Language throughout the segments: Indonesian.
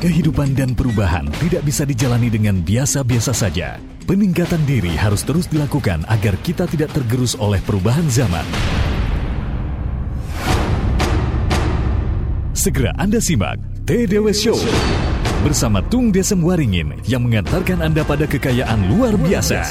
Kehidupan dan perubahan tidak bisa dijalani dengan biasa-biasa saja. Peningkatan diri harus terus dilakukan agar kita tidak tergerus oleh perubahan zaman. Segera Anda simak TDW Show bersama Tung Desem Waringin yang mengantarkan Anda pada kekayaan luar biasa.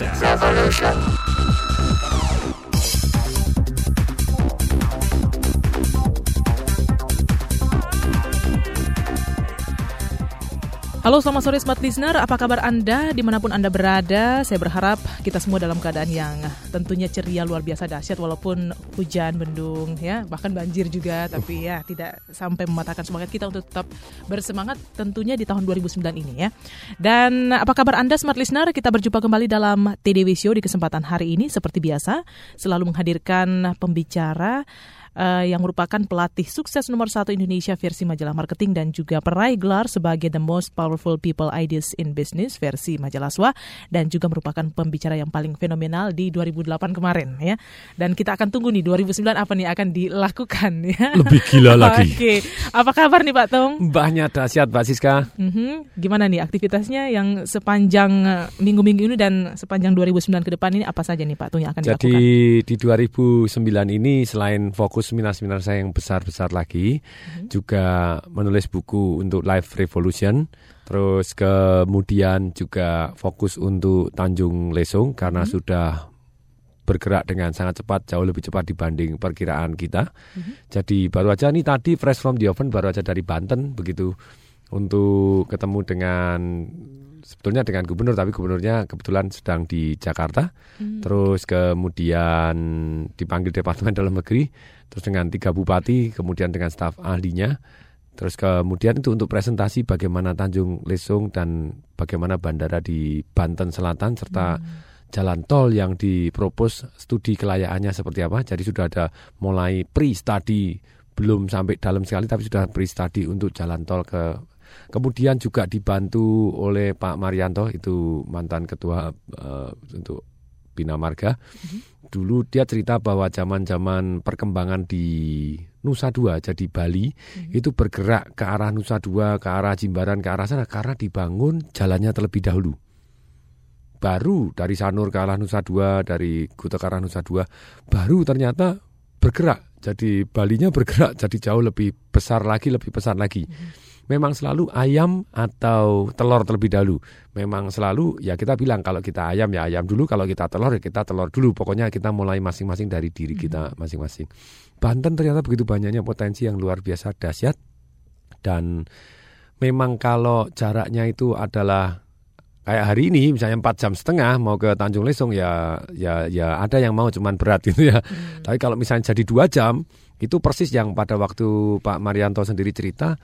Halo selamat sore Smart Listener, apa kabar Anda di mana pun Anda berada? Saya berharap kita semua dalam keadaan yang tentunya ceria luar biasa dahsyat walaupun hujan, mendung, ya bahkan banjir juga, tapi ya tidak sampai mematahkan semangat kita untuk tetap bersemangat tentunya di tahun 2009 ini ya. Dan apa kabar Anda Smart Listener? Kita berjumpa kembali dalam TDW Show di kesempatan hari ini seperti biasa, selalu menghadirkan pembicara uh, yang merupakan pelatih sukses nomor satu Indonesia versi majalah marketing dan juga peraih gelar sebagai The Most Powerful People Ideas in Business versi majalah SWA dan juga merupakan pembicara yang paling fenomenal di 2008 kemarin ya. Dan kita akan tunggu nih 2009 apa nih akan dilakukan ya. Lebih gila lagi. Oke, apa kabar nih Pak Tong? Mbahnya dahsyat Mbak Siska. Mm-hmm. Gimana nih aktivitasnya yang sepanjang eh, minggu-minggu ini dan sepanjang 2009 ke depan ini apa saja nih Pak Tung yang akan Jadi dilakukan? di 2009 ini selain fokus seminar-seminar saya yang besar-besar lagi, hmm. juga menulis buku untuk Life Revolution, terus kemudian juga fokus untuk Tanjung Lesung karena hmm. sudah bergerak dengan sangat cepat, jauh lebih cepat dibanding perkiraan kita. Hmm. Jadi baru aja nih tadi fresh from the oven, baru aja dari Banten begitu untuk ketemu dengan sebetulnya dengan gubernur tapi gubernurnya kebetulan sedang di Jakarta. Hmm. Terus kemudian dipanggil Departemen Dalam Negeri, terus dengan tiga bupati, kemudian dengan staf ahlinya. Terus kemudian itu untuk presentasi bagaimana Tanjung Lesung dan bagaimana bandara di Banten Selatan serta hmm. jalan tol yang dipropos studi kelayakannya seperti apa. Jadi sudah ada mulai pre-study belum sampai dalam sekali tapi sudah pre-study untuk jalan tol ke Kemudian juga dibantu oleh Pak Marianto itu mantan ketua uh, untuk Bina Marga. Mm-hmm. Dulu dia cerita bahwa zaman-zaman perkembangan di Nusa Dua jadi Bali mm-hmm. itu bergerak ke arah Nusa Dua, ke arah Jimbaran, ke arah sana karena dibangun jalannya terlebih dahulu. Baru dari Sanur ke arah Nusa Dua, dari Kuta ke arah Nusa Dua, baru ternyata bergerak. Jadi Balinya bergerak jadi jauh lebih besar lagi, lebih besar lagi. Mm-hmm memang selalu ayam atau telur terlebih dahulu. Memang selalu ya kita bilang kalau kita ayam ya ayam dulu, kalau kita telur ya kita telur dulu. Pokoknya kita mulai masing-masing dari diri hmm. kita masing-masing. Banten ternyata begitu banyaknya potensi yang luar biasa dahsyat dan memang kalau jaraknya itu adalah kayak hari ini misalnya empat jam setengah mau ke Tanjung Lesung ya ya ya ada yang mau cuman berat gitu ya. Hmm. Tapi kalau misalnya jadi dua jam itu persis yang pada waktu Pak Marianto sendiri cerita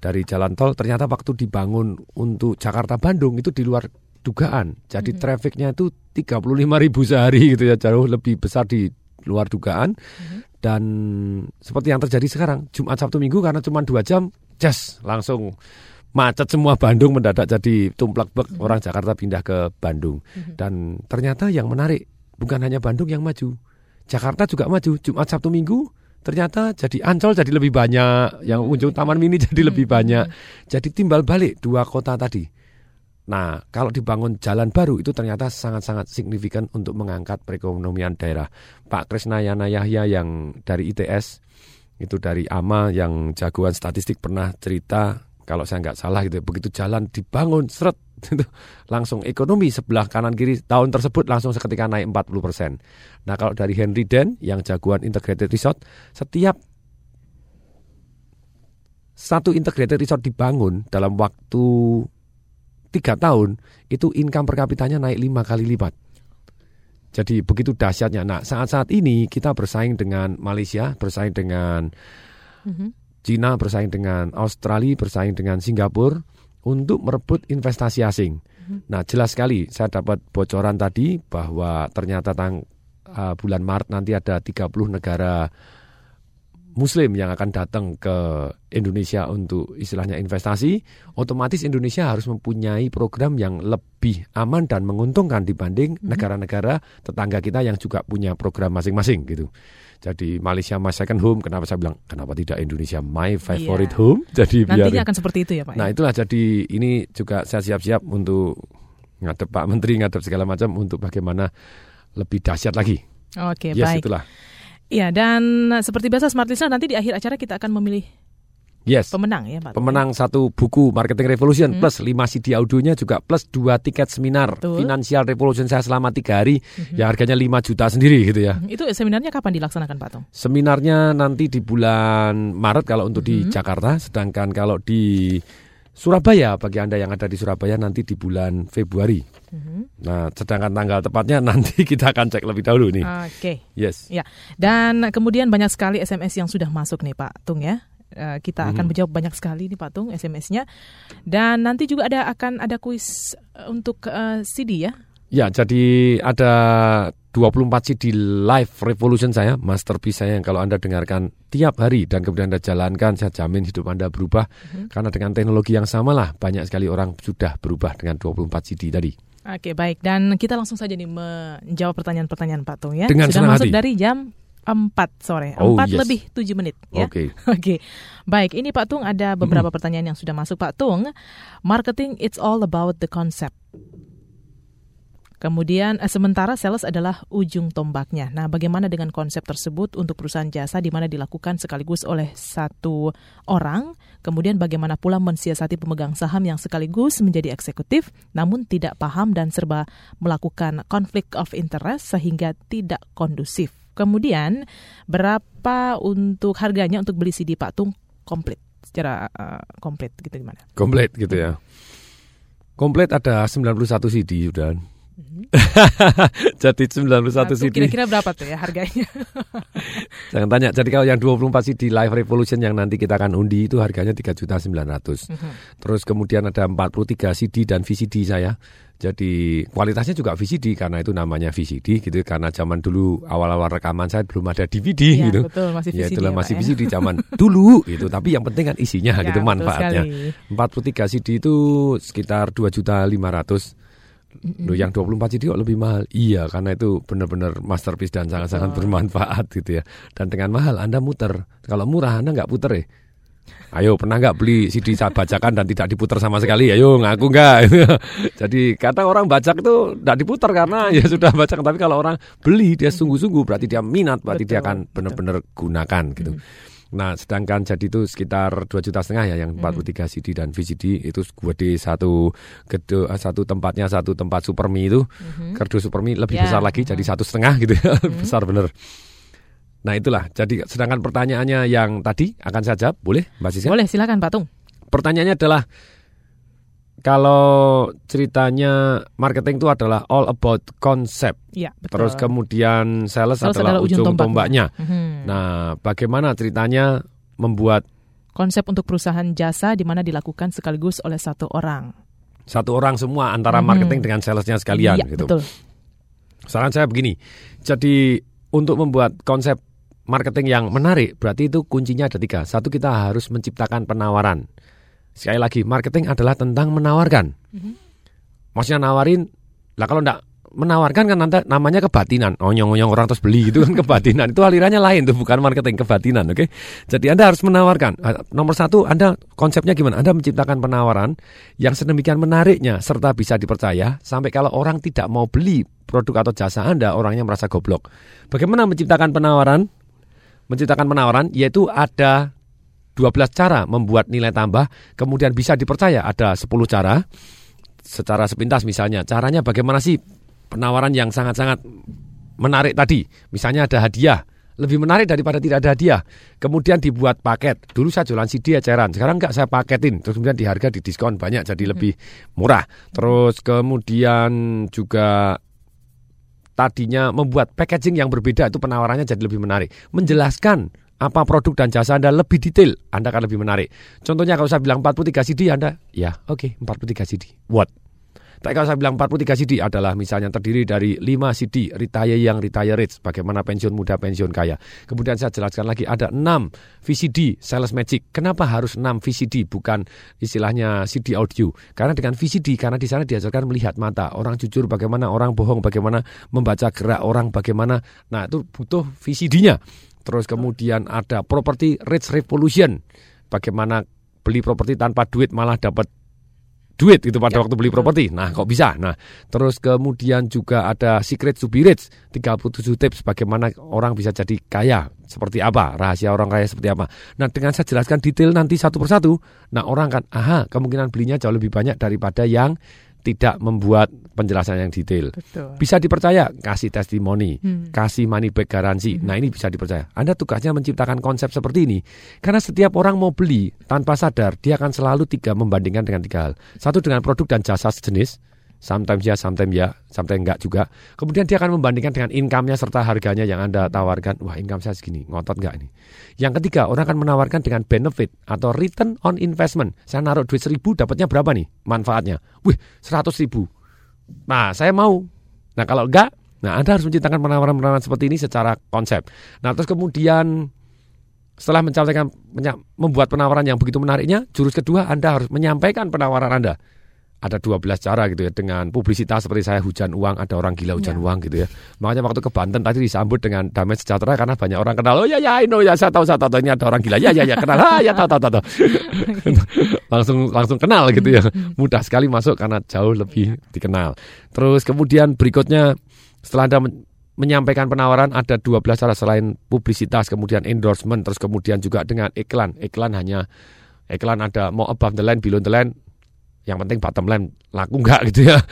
dari jalan tol ternyata waktu dibangun untuk Jakarta Bandung itu di luar dugaan. Jadi mm-hmm. trafficnya itu 35 ribu sehari gitu ya jauh lebih besar di luar dugaan. Mm-hmm. Dan seperti yang terjadi sekarang Jumat Sabtu Minggu karena cuma dua jam, just langsung macet semua Bandung mendadak jadi tumplak bek mm-hmm. orang Jakarta pindah ke Bandung. Mm-hmm. Dan ternyata yang menarik bukan hanya Bandung yang maju, Jakarta juga maju. Jumat Sabtu Minggu ternyata jadi Ancol jadi lebih banyak, yang ujung Taman Mini jadi lebih hmm. banyak. Jadi timbal balik dua kota tadi. Nah, kalau dibangun jalan baru itu ternyata sangat-sangat signifikan untuk mengangkat perekonomian daerah. Pak Krisnayana Yahya yang dari ITS, itu dari AMA yang jagoan statistik pernah cerita kalau saya nggak salah gitu begitu jalan dibangun seret itu langsung ekonomi sebelah kanan kiri tahun tersebut langsung seketika naik 40 persen. Nah kalau dari Henry Den yang jagoan integrated resort setiap satu integrated resort dibangun dalam waktu tiga tahun itu income per kapitanya naik lima kali lipat. Jadi begitu dahsyatnya. Nah saat-saat ini kita bersaing dengan Malaysia, bersaing dengan mm -hmm. Cina bersaing dengan Australia, bersaing dengan Singapura untuk merebut investasi asing. Mhm. Nah, jelas sekali saya dapat bocoran tadi bahwa ternyata tang, uh, bulan Maret nanti ada 30 negara Muslim yang akan datang ke Indonesia untuk istilahnya investasi, otomatis Indonesia harus mempunyai program yang lebih aman dan menguntungkan dibanding mhm. negara-negara tetangga kita yang juga punya program masing-masing gitu. Jadi Malaysia my second home. Kenapa saya bilang kenapa tidak Indonesia my favorite Iya. home? Jadi Nantinya akan seperti itu ya Pak. ya? Nah itulah jadi ini juga saya siap-siap untuk ngadep Pak Menteri, ngadep segala macam untuk bagaimana lebih dahsyat lagi. Oke yes baik. itulah. Iya dan seperti biasa Smart Listener nanti di akhir acara kita akan memilih Yes. pemenang ya Pak. Pemenang satu buku Marketing Revolution Hmm. plus 5 CD audionya juga plus dua tiket seminar Betul. Financial Revolution saya selama tiga hari Mhm. yang harganya 5 juta sendiri gitu ya. Itu seminarnya kapan dilaksanakan Pak Tung? Seminarnya nanti di bulan Maret kalau untuk di Mhm. Jakarta, sedangkan kalau di Surabaya bagi Anda yang ada di Surabaya nanti di bulan Februari. Mhm. Nah, sedangkan tanggal tepatnya nanti kita akan cek lebih dahulu nih. Oke. Yes. Ya, dan kemudian banyak sekali SMS yang sudah masuk nih Pak Tung ya. Eh, kita akan Mhm. menjawab banyak sekali nih Pak Tung SMS-nya. Dan nanti juga ada akan ada kuis eh, untuk eh, CD ya. Ya, jadi ada 24 CD live revolution saya, masterpiece saya yang kalau Anda dengarkan tiap hari dan kemudian Anda jalankan, saya jamin hidup Anda berubah. Karena dengan teknologi yang sama lah, banyak sekali orang sudah berubah dengan 24 CD tadi. Oke, baik. Dan kita langsung saja nih menjawab pertanyaan-pertanyaan Pak Tung ya. Dengan Sudah masuk hati. dari jam 4 sore. Oh, 4 yes. lebih 7 menit ya. Oke. Oke, baik. Ini Pak Tung ada beberapa pertanyaan yang sudah masuk Pak Tung. Marketing it's all about the concept. Kemudian eh, sementara sales adalah ujung tombaknya. Nah, bagaimana dengan konsep tersebut untuk perusahaan jasa di mana dilakukan sekaligus oleh satu orang? Kemudian bagaimana pula mensiasati pemegang saham yang sekaligus menjadi eksekutif namun tidak paham dan serba melakukan konflik of interest sehingga tidak kondusif. Kemudian berapa untuk harganya untuk beli CD Pak Tung komplit secara eh, komplit gitu gimana? Komplit gitu ya. Komplit ada 91 CD sudah. Jadi 91 Satu CD. Kira-kira berapa tuh ya harganya? Jangan tanya. Jadi kalau yang 24 CD Live Revolution yang nanti kita akan undi itu harganya 3 juta 900. Mhm. Terus kemudian ada 43 CD dan VCD saya. Jadi kualitasnya juga VCD karena itu namanya VCD gitu karena zaman dulu awal-awal rekaman saya belum ada DVD Iya, gitu. betul masih Ya VCD itulah ya, masih ya. VCD zaman dulu itu tapi yang penting kan isinya Ya, gitu manfaatnya. sekali. 43 CD itu sekitar 2 juta 500 Loh, yang 24 CD kok lebih mahal? Iya, karena itu benar-benar masterpiece dan sangat-sangat bermanfaat gitu ya. Dan dengan mahal Anda muter. Kalau murah Anda nggak puter ya. Ayo pernah nggak beli CD bacakan dan tidak diputar sama sekali? Ayo ngaku nggak? Jadi kata orang bacak itu tidak diputar karena ya sudah bacak. Tapi kalau orang beli dia sungguh-sungguh berarti dia minat, berarti dia Betul, akan betul. benar-benar gunakan gitu. Nah, sedangkan jadi itu sekitar dua juta setengah ya yang 43 CD dan VCD itu gede satu gede satu tempatnya satu tempat Supermi itu kerdus Supermi lebih Ya, besar lagi jadi satu setengah gitu ya besar bener. Nah itulah jadi sedangkan pertanyaannya yang tadi akan saya jawab boleh Mbak Siska? Boleh silakan Pak Tung. Pertanyaannya adalah kalau ceritanya marketing itu adalah all about concept Iya, betul. terus kemudian sales, Sales adalah, adalah ujung ujung tombaknya. Mhm. Nah, bagaimana ceritanya membuat Konsep untuk perusahaan jasa di mana dilakukan sekaligus oleh satu orang. satu orang semua antara Mhm. marketing dengan salesnya sekalian Iya, gitu. betul. Saran saya begini. Jadi untuk membuat konsep marketing yang menarik berarti itu kuncinya ada tiga. Satu kita harus menciptakan penawaran. Sekali lagi marketing adalah tentang menawarkan. Mhm. Maksudnya nawarin. Lah kalau enggak menawarkan kan nanti namanya kebatinan. Onyong-onyong orang terus beli itu kan kebatinan. itu alirannya lain tuh bukan marketing kebatinan, oke? Jadi Anda harus menawarkan. Ah, Nomor satu, Anda konsepnya gimana? Anda menciptakan penawaran yang sedemikian menariknya serta bisa dipercaya sampai kalau orang tidak mau beli produk atau jasa Anda, orangnya merasa goblok. Bagaimana menciptakan penawaran? Menciptakan penawaran yaitu ada 12 cara membuat nilai tambah, kemudian bisa dipercaya ada 10 cara. Secara sepintas misalnya, caranya bagaimana sih penawaran yang sangat-sangat menarik tadi. Misalnya ada hadiah, lebih menarik daripada tidak ada hadiah. Kemudian dibuat paket. Dulu saya jualan CD eceran, sekarang enggak saya paketin. Terus kemudian di harga di diskon banyak jadi lebih murah. Terus kemudian juga tadinya membuat packaging yang berbeda itu penawarannya jadi lebih menarik. Menjelaskan apa produk dan jasa Anda lebih detail, Anda akan lebih menarik. Contohnya kalau saya bilang 43 CD Anda, ya oke 43 CD. What? Tapi kalau saya bilang 43 CD adalah misalnya terdiri dari 5 CD retire yang retire rich, bagaimana pensiun muda, pensiun kaya. Kemudian saya jelaskan lagi ada 6 VCD sales magic. Kenapa harus 6 VCD bukan istilahnya CD audio? Karena dengan VCD karena di sana diajarkan melihat mata, orang jujur bagaimana, orang bohong bagaimana, membaca gerak orang bagaimana. Nah, itu butuh VCD-nya. Terus kemudian ada property rich revolution. Bagaimana beli properti tanpa duit malah dapat duit itu pada ya, waktu beli properti. Nah, kok bisa? Nah, terus kemudian juga ada Secret to be rich, 37 tips bagaimana orang bisa jadi kaya. Seperti apa? Rahasia orang kaya seperti apa? Nah, dengan saya jelaskan detail nanti satu persatu, nah orang kan, aha, kemungkinan belinya jauh lebih banyak daripada yang tidak membuat penjelasan yang detail. Betul. Bisa dipercaya, kasih testimoni, hmm. kasih money back garansi. Hmm. Nah ini bisa dipercaya. Anda tugasnya menciptakan konsep seperti ini. Karena setiap orang mau beli tanpa sadar, dia akan selalu tiga membandingkan dengan tiga hal. Satu dengan produk dan jasa sejenis sometimes ya, sometimes ya, sometimes enggak juga. Kemudian dia akan membandingkan dengan income-nya serta harganya yang Anda tawarkan. Wah, income saya segini, ngotot enggak ini. Yang ketiga, orang akan menawarkan dengan benefit atau return on investment. Saya naruh duit seribu, dapatnya berapa nih manfaatnya? Wih, seratus ribu. Nah, saya mau. Nah, kalau enggak, nah Anda harus menciptakan penawaran-penawaran seperti ini secara konsep. Nah, terus kemudian setelah mencapai membuat penawaran yang begitu menariknya, jurus kedua Anda harus menyampaikan penawaran Anda ada 12 cara gitu ya dengan publisitas seperti saya hujan uang ada orang gila hujan ya. uang gitu ya. Makanya waktu ke Banten tadi disambut dengan damai sejahtera karena banyak orang kenal oh ya ya ini ya saya tahu saya tahu ini ada orang gila. Ya ya ya kenal. Ah ya tahu tahu tahu, tahu. langsung langsung kenal gitu ya. Hmm. mudah sekali masuk karena jauh lebih dikenal. Terus kemudian berikutnya setelah anda menyampaikan penawaran ada 12 cara selain publisitas kemudian endorsement terus kemudian juga dengan iklan. Iklan hanya iklan ada mau above the line below the line yang penting bottom line laku enggak gitu ya.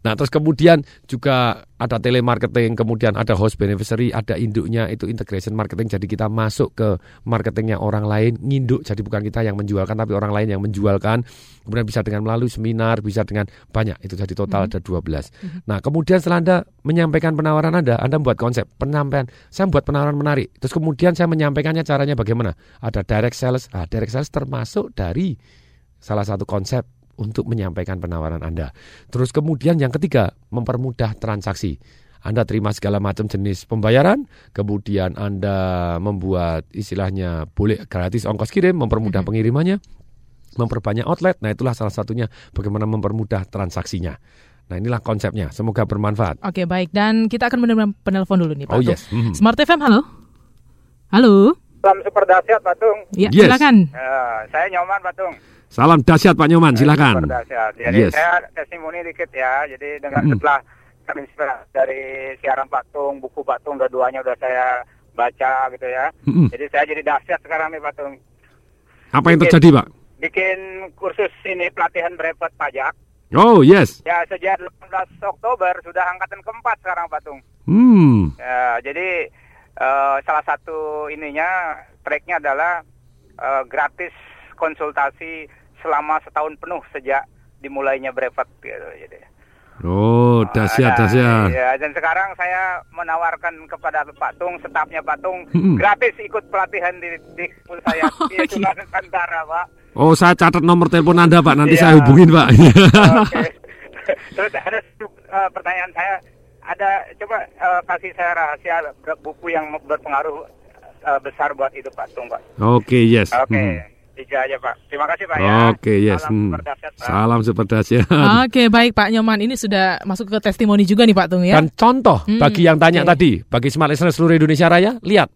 Nah terus kemudian juga ada telemarketing, kemudian ada host beneficiary, ada induknya itu integration marketing. Jadi kita masuk ke marketingnya orang lain, nginduk. Jadi bukan kita yang menjualkan, tapi orang lain yang menjualkan. Kemudian bisa dengan melalui seminar, bisa dengan banyak. Itu jadi total mm -hmm. ada 12. Mm -hmm. Nah kemudian setelah Anda menyampaikan penawaran Anda, Anda membuat konsep penyampaian. Saya membuat penawaran menarik. Terus kemudian saya menyampaikannya caranya bagaimana. Ada direct sales. Ah, direct sales termasuk dari salah satu konsep untuk menyampaikan penawaran Anda. Terus kemudian yang ketiga, mempermudah transaksi. Anda terima segala macam jenis pembayaran, kemudian Anda membuat istilahnya boleh gratis ongkos kirim, mempermudah pengirimannya, memperbanyak outlet. Nah, itulah salah satunya bagaimana mempermudah transaksinya. Nah, inilah konsepnya. Semoga bermanfaat. Oke, baik. Dan kita akan menerima penelpon dulu nih, Pak. Oh, yes. Mm -hmm. Smart FM, halo. Halo. Salam super dahsyat, Pak Tung. Ya, yes. silakan. Ya, saya Nyoman, Pak Tung. Salam dahsyat Pak Nyoman, silakan. Dahsyat. Jadi yes. saya testimoni dikit ya. Jadi dengan hmm. setelah terinspirasi dari siaran Patung, buku Patung, dua-duanya udah saya baca gitu ya. Hmm. Jadi saya jadi dahsyat sekarang nih Patung. Apa yang terjadi Pak? Bikin kursus ini pelatihan brevet pajak. Oh yes. Ya sejak 18 Oktober sudah angkatan keempat sekarang Patung. Hmm. Ya, jadi uh, salah satu ininya tracknya adalah uh, gratis konsultasi selama setahun penuh sejak dimulainya brevet gitu jadi Oh, dahsyat, dahsyat. Ya, dan sekarang saya menawarkan kepada Pak Tung, stafnya Pak Tung, hmm. gratis ikut pelatihan di, di saya oh, di iya. Nusantara, Pak. Oh, saya catat nomor telepon Anda, Pak. Nanti ya. saya hubungin, Pak. Oke. Terus ada uh, pertanyaan saya, ada coba uh, kasih saya rahasia buku yang berpengaruh uh, besar buat hidup Pak Tung, Pak. Oke, okay, yes. Oke. Okay. Hmm. Tiga aja Pak. Terima kasih Pak ya. Oke, yes. Salam hmm. super Salam super dahsyat. Oke, baik Pak Nyoman. Ini sudah masuk ke testimoni juga nih Pak Tung ya. Dan contoh hmm. bagi yang tanya okay. tadi, bagi Smart Listener seluruh Indonesia Raya, lihat.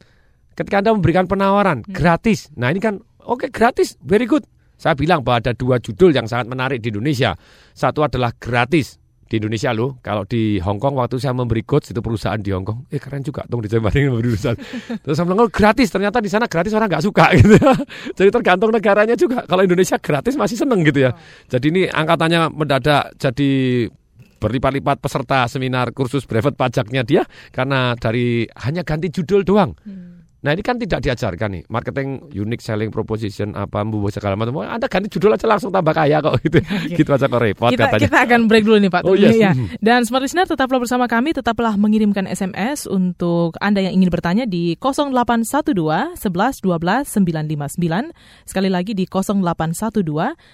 Ketika Anda memberikan penawaran hmm. gratis. Nah, ini kan oke okay, gratis, very good. Saya bilang bahwa ada dua judul yang sangat menarik di Indonesia. Satu adalah gratis di Indonesia loh. Kalau di Hong Kong waktu saya memberi coach itu perusahaan di Hong Kong, eh keren juga dong di Jembatan memberi perusahaan. Terus saya bilang oh, gratis, ternyata di sana gratis orang nggak suka gitu. Jadi tergantung negaranya juga. Kalau Indonesia gratis masih seneng gitu ya. Jadi ini angkatannya mendadak jadi berlipat-lipat peserta seminar kursus brevet pajaknya dia karena dari hanya ganti judul doang. Hmm. Nah ini kan tidak diajarkan nih marketing unique selling proposition apa membuat segala macam. Anda ganti judul aja langsung tambah kaya kok gitu. gitu aja kok repot kita, katanya. Kita akan break dulu nih Pak. Oh, yes. ya. Dan Smart Listener tetaplah bersama kami, tetaplah mengirimkan SMS untuk Anda yang ingin bertanya di 0812 11 12 959. Sekali lagi di 0812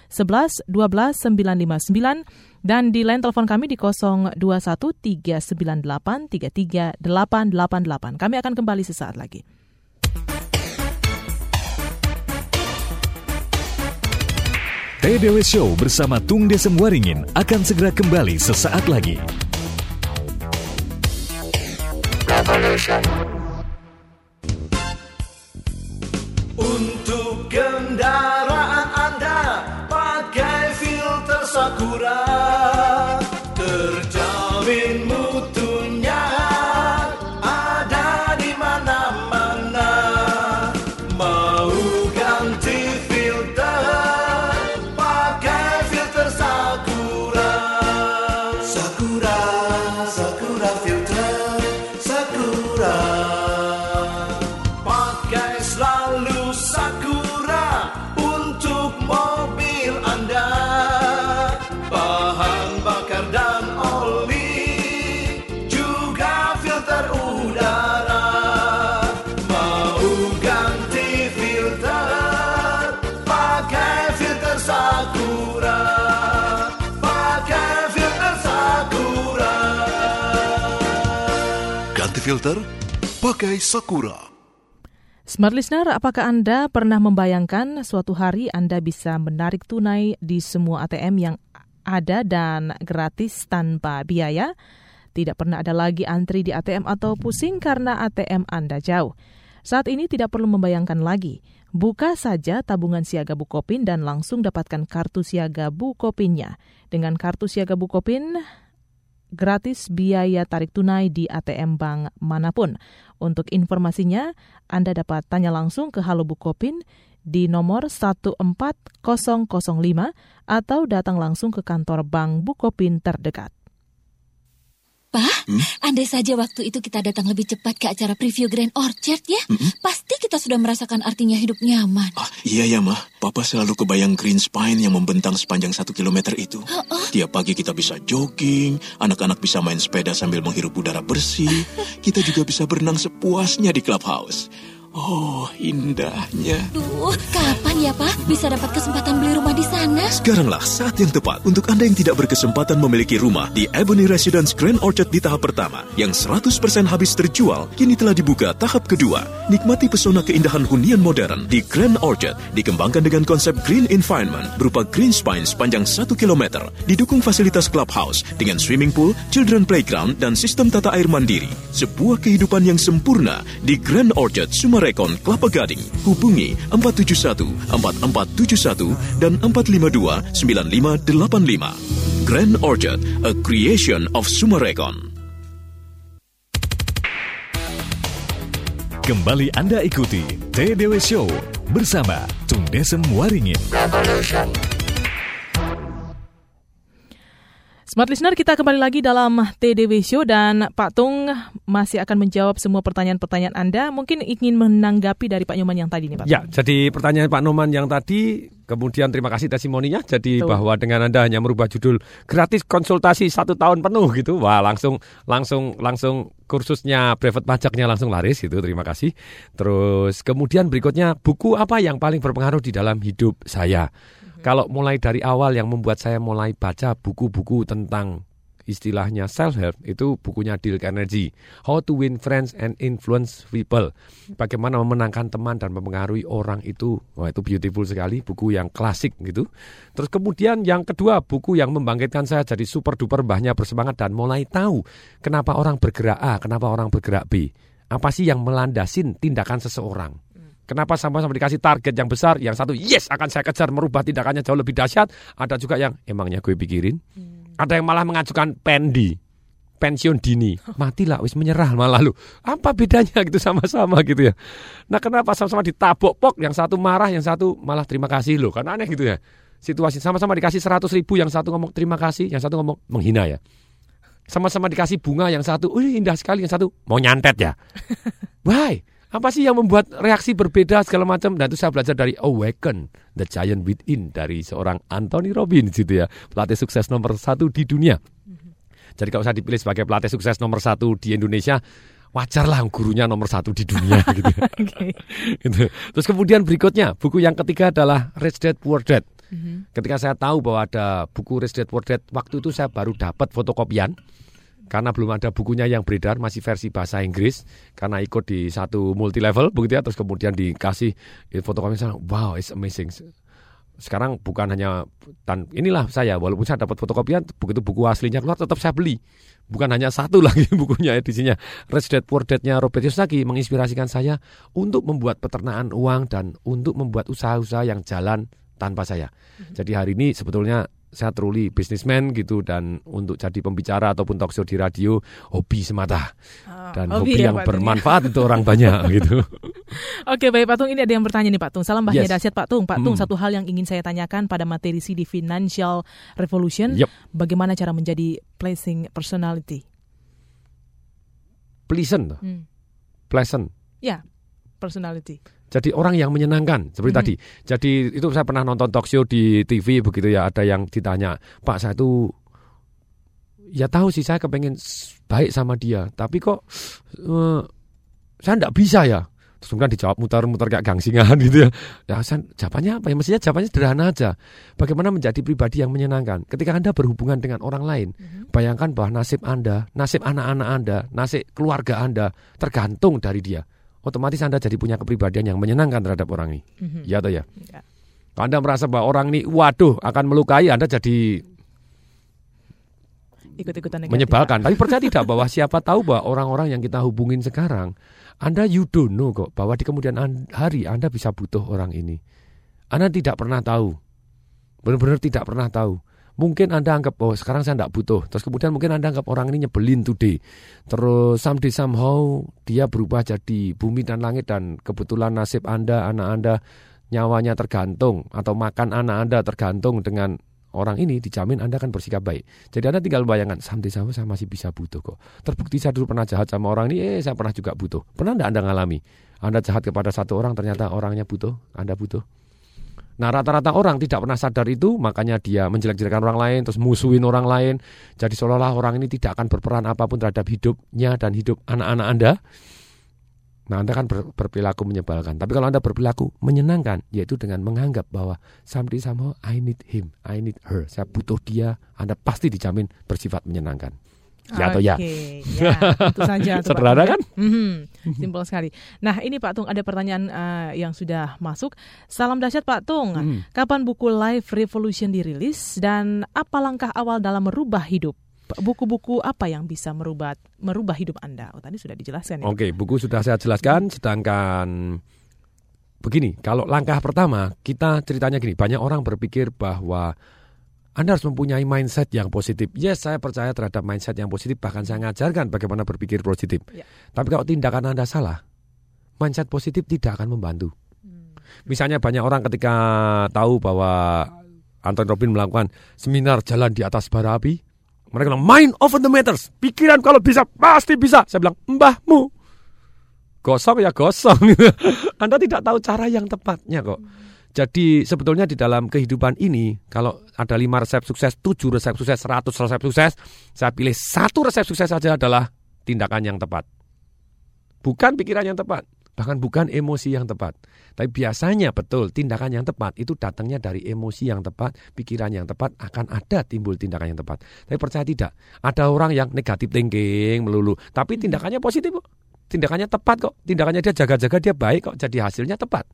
11 12 959 dan di line telepon kami di 021 398 33888. Kami akan kembali sesaat lagi. TDW Show bersama Tung Desem Waringin akan segera kembali sesaat lagi. Revolution. Filter, pakai Sakura. Smart Listener, apakah Anda pernah membayangkan suatu hari Anda bisa menarik tunai di semua ATM yang ada dan gratis tanpa biaya? Tidak pernah ada lagi antri di ATM atau pusing karena ATM Anda jauh. Saat ini tidak perlu membayangkan lagi. Buka saja tabungan siaga Bukopin dan langsung dapatkan kartu siaga Bukopinnya. Dengan kartu siaga Bukopin, gratis biaya tarik tunai di ATM bank mana pun. Untuk informasinya, Anda dapat tanya langsung ke Halo Bukopin di nomor 14005 atau datang langsung ke kantor Bank Bukopin terdekat. Pak, andai saja waktu itu kita datang lebih cepat ke acara preview Grand Orchard ya, pasti kita sudah merasakan artinya hidup nyaman. Ah, iya ya, mah. Papa selalu kebayang green spine yang membentang sepanjang satu kilometer itu. Tiap pagi kita bisa jogging, anak-anak bisa main sepeda sambil menghirup udara bersih. Kita juga bisa berenang sepuasnya di clubhouse. Oh, indahnya. Duh, kapan ya Pak bisa dapat kesempatan beli rumah di sana? Sekaranglah saat yang tepat untuk Anda yang tidak berkesempatan memiliki rumah di Ebony Residence Grand Orchard di tahap pertama yang 100% habis terjual, kini telah dibuka tahap kedua. Nikmati pesona keindahan hunian modern di Grand Orchard dikembangkan dengan konsep green environment berupa green spine sepanjang 1 km, didukung fasilitas clubhouse dengan swimming pool, children playground, dan sistem tata air mandiri. Sebuah kehidupan yang sempurna di Grand Orchard Sumarekon, Kelapa Gading. Hubungi 471 4471 dan 452 9585. Grand Orchard, a creation of Sumarekon. Kembali Anda ikuti TDW Show bersama Tung Desem Waringin. Revolution. Smart Listener, kita kembali lagi dalam TDW Show dan Pak Tung masih akan menjawab semua pertanyaan-pertanyaan Anda. Mungkin ingin menanggapi dari Pak Nyoman yang tadi nih Pak. Ya, jadi pertanyaan Pak Noman yang tadi, kemudian terima kasih testimoninya. Jadi Betul. bahwa dengan Anda hanya merubah judul gratis konsultasi satu tahun penuh gitu, wah langsung langsung langsung kursusnya brevet pajaknya langsung laris gitu. Terima kasih. Terus kemudian berikutnya buku apa yang paling berpengaruh di dalam hidup saya? Kalau mulai dari awal yang membuat saya mulai baca buku-buku tentang istilahnya self help itu bukunya Dale Carnegie How to Win Friends and Influence People. Bagaimana memenangkan teman dan mempengaruhi orang itu. Wah itu beautiful sekali buku yang klasik gitu. Terus kemudian yang kedua buku yang membangkitkan saya jadi super duper mbahnya bersemangat dan mulai tahu kenapa orang bergerak A kenapa orang bergerak B. Apa sih yang melandasin tindakan seseorang Kenapa sama-sama dikasih target yang besar, yang satu yes akan saya kejar merubah tindakannya jauh lebih dahsyat, ada juga yang emangnya gue pikirin. Ada yang malah mengajukan pendi, pensiun dini, matilah wis menyerah malah lu. Apa bedanya gitu sama-sama gitu ya. Nah, kenapa sama-sama ditabok pok, yang satu marah, yang satu malah terima kasih loh. Kan aneh gitu ya. Situasi sama-sama dikasih 100 ribu, yang satu ngomong terima kasih, yang satu ngomong menghina ya. Sama-sama dikasih bunga, yang satu, wih indah sekali, yang satu mau nyantet ya. Why? Apa sih yang membuat reaksi berbeda segala macam? Nah itu saya belajar dari Awaken the Giant Within dari seorang Anthony Robbins gitu ya, pelatih sukses nomor satu di dunia. Jadi kalau saya dipilih sebagai pelatih sukses nomor satu di Indonesia, wajar lah gurunya nomor satu di dunia gitu. Oke. Gitu. Terus kemudian berikutnya buku yang ketiga adalah Rich Dad Poor Dad. Mhm. Ketika saya tahu bahwa ada buku Rich Dad Poor Dad, waktu itu saya baru dapat fotokopian karena belum ada bukunya yang beredar masih versi bahasa Inggris. Karena ikut di satu multi level begitu ya. Terus kemudian dikasih fotokopi saya wow it's amazing. Sekarang bukan hanya dan inilah saya walaupun saya dapat fotokopian begitu buku aslinya keluar tetap saya beli. Bukan hanya satu lagi bukunya edisinya. Rich Dad Poor Dad-nya Robert Kiyosaki menginspirasikan saya untuk membuat peternakan uang dan untuk membuat usaha-usaha yang jalan tanpa saya. Jadi hari ini sebetulnya saya truly businessman gitu dan untuk jadi pembicara ataupun talk show di radio hobi semata Ah, dan hobi hobi, ya, yang Pak ya. bermanfaat untuk orang banyak gitu. Oke baik Pak Tung, ini ada yang bertanya nih Pak Tung. Salam bahagia Yes. dahsyat Pak Tung. Pak Tung, Hmm. satu hal yang ingin saya tanyakan pada materi CD Financial Revolution, Yep. bagaimana cara menjadi placing personality? Pleasant, Hmm. pleasant. Ya, personality. Jadi orang yang menyenangkan seperti Mhm. tadi. Jadi itu saya pernah nonton talk show di TV begitu ya ada yang ditanya, "Pak, saya itu ya tahu sih saya kepengen baik sama dia, tapi kok eh, saya enggak bisa ya." Terus kemudian dijawab muter-muter kayak gangsingan gitu ya. Ya, saya, jawabannya apa ya? Mestinya jawabannya sederhana aja. Bagaimana menjadi pribadi yang menyenangkan? Ketika Anda berhubungan dengan orang lain, bayangkan bahwa nasib Anda, nasib anak-anak Anda, nasib keluarga Anda tergantung dari dia. Otomatis Anda jadi punya kepribadian yang menyenangkan terhadap orang ini. Mhm. Ya atau ya? Ya. Kalau Anda merasa bahwa orang ini waduh akan melukai Anda jadi Ikut-ikutan menyebalkan. Tapi percaya tidak bahwa siapa tahu bahwa orang-orang yang kita hubungin sekarang Anda you don't know kok bahwa di kemudian an- hari Anda bisa butuh orang ini. Anda tidak pernah tahu. Benar-benar tidak pernah tahu. Mungkin Anda anggap oh sekarang saya tidak butuh. Terus kemudian mungkin Anda anggap orang ini nyebelin today. Terus someday somehow dia berubah jadi bumi dan langit dan kebetulan nasib Anda, anak Anda nyawanya tergantung atau makan anak Anda tergantung dengan orang ini dijamin Anda akan bersikap baik. Jadi Anda tinggal bayangkan someday somehow saya masih bisa butuh kok. Terbukti saya dulu pernah jahat sama orang ini, eh saya pernah juga butuh. Pernah enggak Anda ngalami? Anda jahat kepada satu orang ternyata orangnya butuh, Anda butuh. Nah rata-rata orang tidak pernah sadar itu makanya dia menjelek-jelekan orang lain terus musuhin orang lain. Jadi seolah-olah orang ini tidak akan berperan apa pun terhadap hidupnya dan hidup anak-anak Anda. Nah Anda kan ber- berperilaku menyebalkan. Tapi kalau Anda berperilaku menyenangkan yaitu dengan menganggap bahwa someday somehow I need him, I need her. Saya butuh dia, Anda pasti dijamin bersifat menyenangkan. Ya atau ya? Ya, tentu saja. Sederhana kan? Mhm, Simpel sekali. Nah ini Pak Tung ada pertanyaan eh, yang sudah masuk. Salam dahsyat Pak Tung. Hmm. Kapan buku Life Revolution dirilis dan apa langkah awal dalam merubah hidup? Buku-buku apa yang bisa merubah merubah hidup Anda? Oh tadi sudah dijelaskan ya. Oke, buku sudah saya jelaskan. Sedangkan begini, kalau langkah pertama kita ceritanya gini, banyak orang berpikir bahwa anda harus mempunyai mindset yang positif. Yes, saya percaya terhadap mindset yang positif. Bahkan saya ngajarkan bagaimana berpikir positif. Ya. Tapi kalau tindakan Anda salah, mindset positif tidak akan membantu. Misalnya banyak orang ketika tahu bahwa Anton Robin melakukan seminar jalan di atas bara api, mereka bilang mind over the matters. Pikiran kalau bisa pasti bisa. Saya bilang mbahmu gosong ya gosong. Anda tidak tahu cara yang tepatnya kok. Jadi sebetulnya di dalam kehidupan ini kalau ada lima resep sukses, tujuh resep sukses, seratus resep sukses, saya pilih satu resep sukses saja adalah tindakan yang tepat. Bukan pikiran yang tepat, bahkan bukan emosi yang tepat. Tapi biasanya betul tindakan yang tepat itu datangnya dari emosi yang tepat, pikiran yang tepat akan ada timbul tindakan yang tepat. Tapi percaya tidak, ada orang yang negatif thinking melulu, tapi tindakannya positif. Tindakannya tepat kok, tindakannya dia jaga-jaga dia baik kok, jadi hasilnya tepat.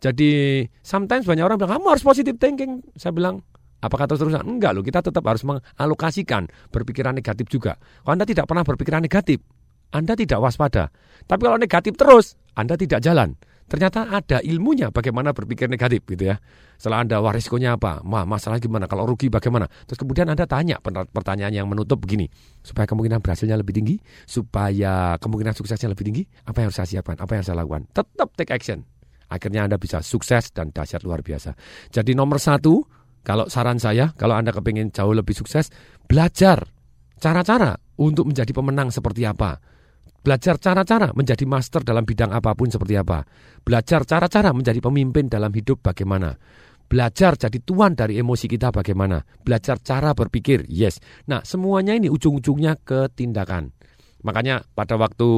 Jadi sometimes banyak orang bilang kamu harus positive thinking. Saya bilang apakah terus-terusan? Enggak loh, kita tetap harus mengalokasikan berpikiran negatif juga. Kalau Anda tidak pernah berpikiran negatif, Anda tidak waspada. Tapi kalau negatif terus, Anda tidak jalan. Ternyata ada ilmunya bagaimana berpikir negatif gitu ya. Setelah Anda wah risikonya apa? Wah, masalah gimana? Kalau rugi bagaimana? Terus kemudian Anda tanya per- pertanyaan yang menutup begini. Supaya kemungkinan berhasilnya lebih tinggi, supaya kemungkinan suksesnya lebih tinggi, apa yang harus saya siapkan? Apa yang saya lakukan? Tetap take action. Akhirnya Anda bisa sukses dan dahsyat luar biasa. Jadi nomor satu, kalau saran saya, kalau Anda kepingin jauh lebih sukses, belajar cara-cara untuk menjadi pemenang seperti apa. Belajar cara-cara menjadi master dalam bidang apa pun seperti apa. Belajar cara-cara menjadi pemimpin dalam hidup bagaimana. Belajar jadi tuan dari emosi kita bagaimana. Belajar cara berpikir, yes. Nah, semuanya ini ujung-ujungnya ke tindakan. Makanya pada waktu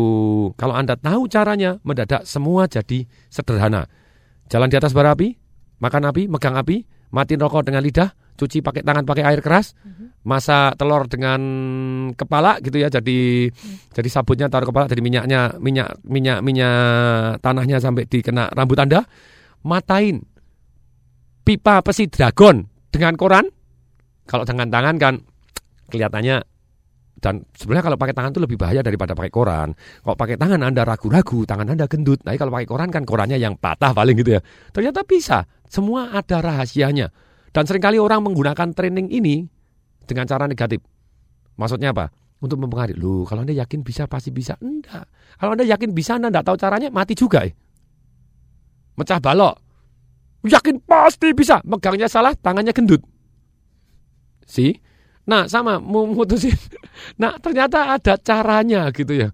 kalau Anda tahu caranya, mendadak semua jadi sederhana. Jalan di atas bara api, makan api, megang api, matiin rokok dengan lidah, cuci pakai tangan pakai air keras, masak telur dengan kepala gitu ya. Jadi jadi sabunnya taruh kepala, jadi minyaknya minyak minyak minyak tanahnya sampai dikena rambut Anda. Matain pipa pesi dragon dengan koran. Kalau dengan tangan kan kelihatannya dan sebenarnya kalau pakai tangan itu lebih bahaya daripada pakai koran. Kalau pakai tangan Anda ragu-ragu, tangan Anda gendut. Nah, kalau pakai koran kan korannya yang patah paling gitu ya. Ternyata bisa. Semua ada rahasianya. Dan sering kali orang menggunakan training ini dengan cara negatif. Maksudnya apa? Untuk mempengaruhi. Loh, kalau Anda yakin bisa, pasti bisa. Enggak. Kalau Anda yakin bisa, Anda enggak tahu caranya, mati juga. Eh. Mecah balok. Yakin pasti bisa. Megangnya salah, tangannya gendut. Si? Nah, sama memutusin. Nah, ternyata ada caranya gitu ya.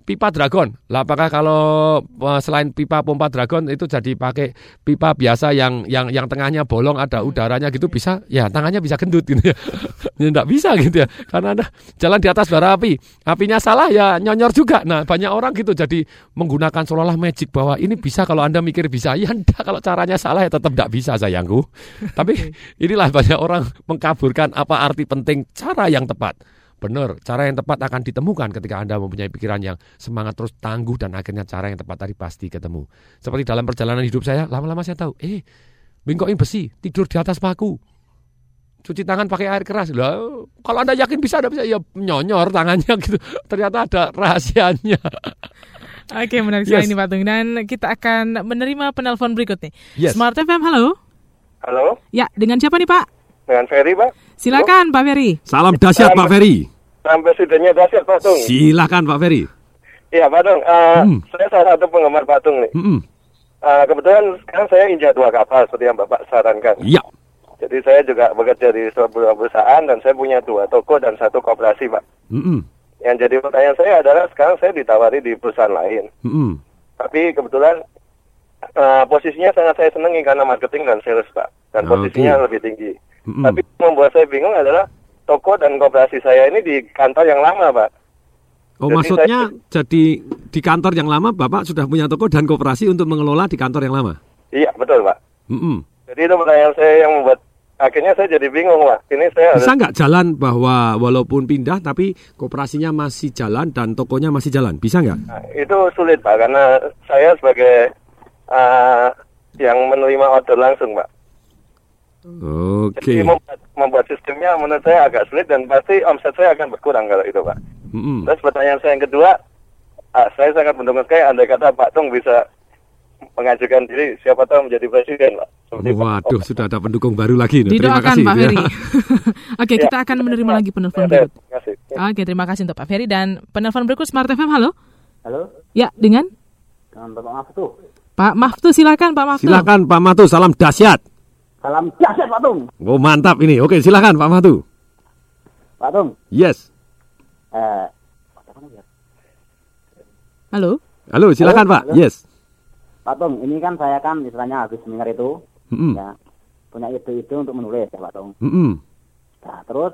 Pipa dragon. Lah apakah kalau eh, selain pipa pompa dragon itu jadi pakai pipa biasa yang yang yang tengahnya bolong ada udaranya gitu bisa? Ya, tangannya bisa gendut gitu ya. ya enggak bisa gitu ya. Karena ada jalan di atas bara api. Apinya salah ya nyonyor juga. Nah, banyak orang gitu jadi menggunakan seolah-olah magic bahwa ini bisa kalau Anda mikir bisa. Ya enggak kalau caranya salah ya tetap enggak bisa sayangku. Tapi inilah banyak orang mengkaburkan apa arti penting cara yang tepat. Benar, cara yang tepat akan ditemukan ketika Anda mempunyai pikiran yang semangat terus tangguh dan akhirnya cara yang tepat tadi pasti ketemu. Seperti dalam perjalanan hidup saya, lama-lama saya tahu, eh, bengkokin besi, tidur di atas paku. Cuci tangan pakai air keras. Lah, kalau Anda yakin bisa, Anda bisa ya nyonyor tangannya gitu. Ternyata ada rahasianya. Oke, menarik sekali Yes. ini Pak Tung. Dan kita akan menerima penelpon berikutnya. Yes. Smart FM, halo. Halo, Ya, dengan siapa nih Pak? dengan Ferry Pak. Silakan Pak Ferry. Salam dahsyat Pak Ferry. Sampai presidennya dahsyat Pak Tung. Silakan Pak Ferry. Iya Pak Tung, Eh, Hmm. saya salah satu penggemar Pak Tung nih. Mm-mm. Eh, kebetulan sekarang saya injak dua kapal seperti yang Bapak sarankan. Ya. Jadi saya juga bekerja di sebuah perusahaan dan saya punya dua toko dan satu koperasi Pak. Mm-mm. Yang jadi pertanyaan saya adalah sekarang saya ditawari di perusahaan lain. Mm-mm. Tapi kebetulan eh, posisinya sangat saya senangi karena marketing dan sales Pak. Dan posisinya lebih tinggi. Mm-mm. Tapi membuat saya bingung adalah toko dan koperasi saya ini di kantor yang lama Pak. Oh Jadi maksudnya saya- jadi di kantor yang lama Bapak sudah punya toko dan koperasi untuk mengelola di kantor yang lama. Iya betul Pak. Mm-mm. Jadi itu pertanyaan saya yang membuat akhirnya saya jadi bingung Pak. Ini saya harus Bisa nggak jalan bahwa walaupun pindah tapi koperasinya masih jalan dan tokonya masih jalan? Bisa nggak? Nah, itu sulit Pak karena saya sebagai eh, yang menerima order langsung Pak. Oke. Jadi membuat, membuat sistemnya menurut saya agak sulit dan pasti omset saya akan berkurang kalau itu Pak. Mm-mm. Terus pertanyaan saya yang kedua, ah, saya sangat mendukung sekali andai kata Pak Tung bisa mengajukan diri siapa tahu menjadi presiden Pak. Seperti Pak- Waduh, sudah ada pendukung baru lagi. nih. Terima kasih. Pak Ya. Ferry. Oke, Ya. kita akan menerima lagi penelpon Ya, berikut. Terima kasih. Oke, terima kasih untuk Pak Ferry dan penelpon berikut Smart FM. Halo. Halo, Ya, dengan dengan Bapak Maftu. Pak Maftu silakan Pak Maftu. Silakan Pak Matu, salam dahsyat. Salam dahsyat Pak Tung. Oh mantap ini. Oke, silakan Pak Matu. Pak Tung, Yes. eh, Halo. Halo, silakan Halo, Pak. halo. Yes. Pak Tung, ini kan saya kan istilahnya habis seminar itu, Mm-mm. ya, punya ide-ide untuk menulis ya Pak Tung. Mm-mm. Nah, terus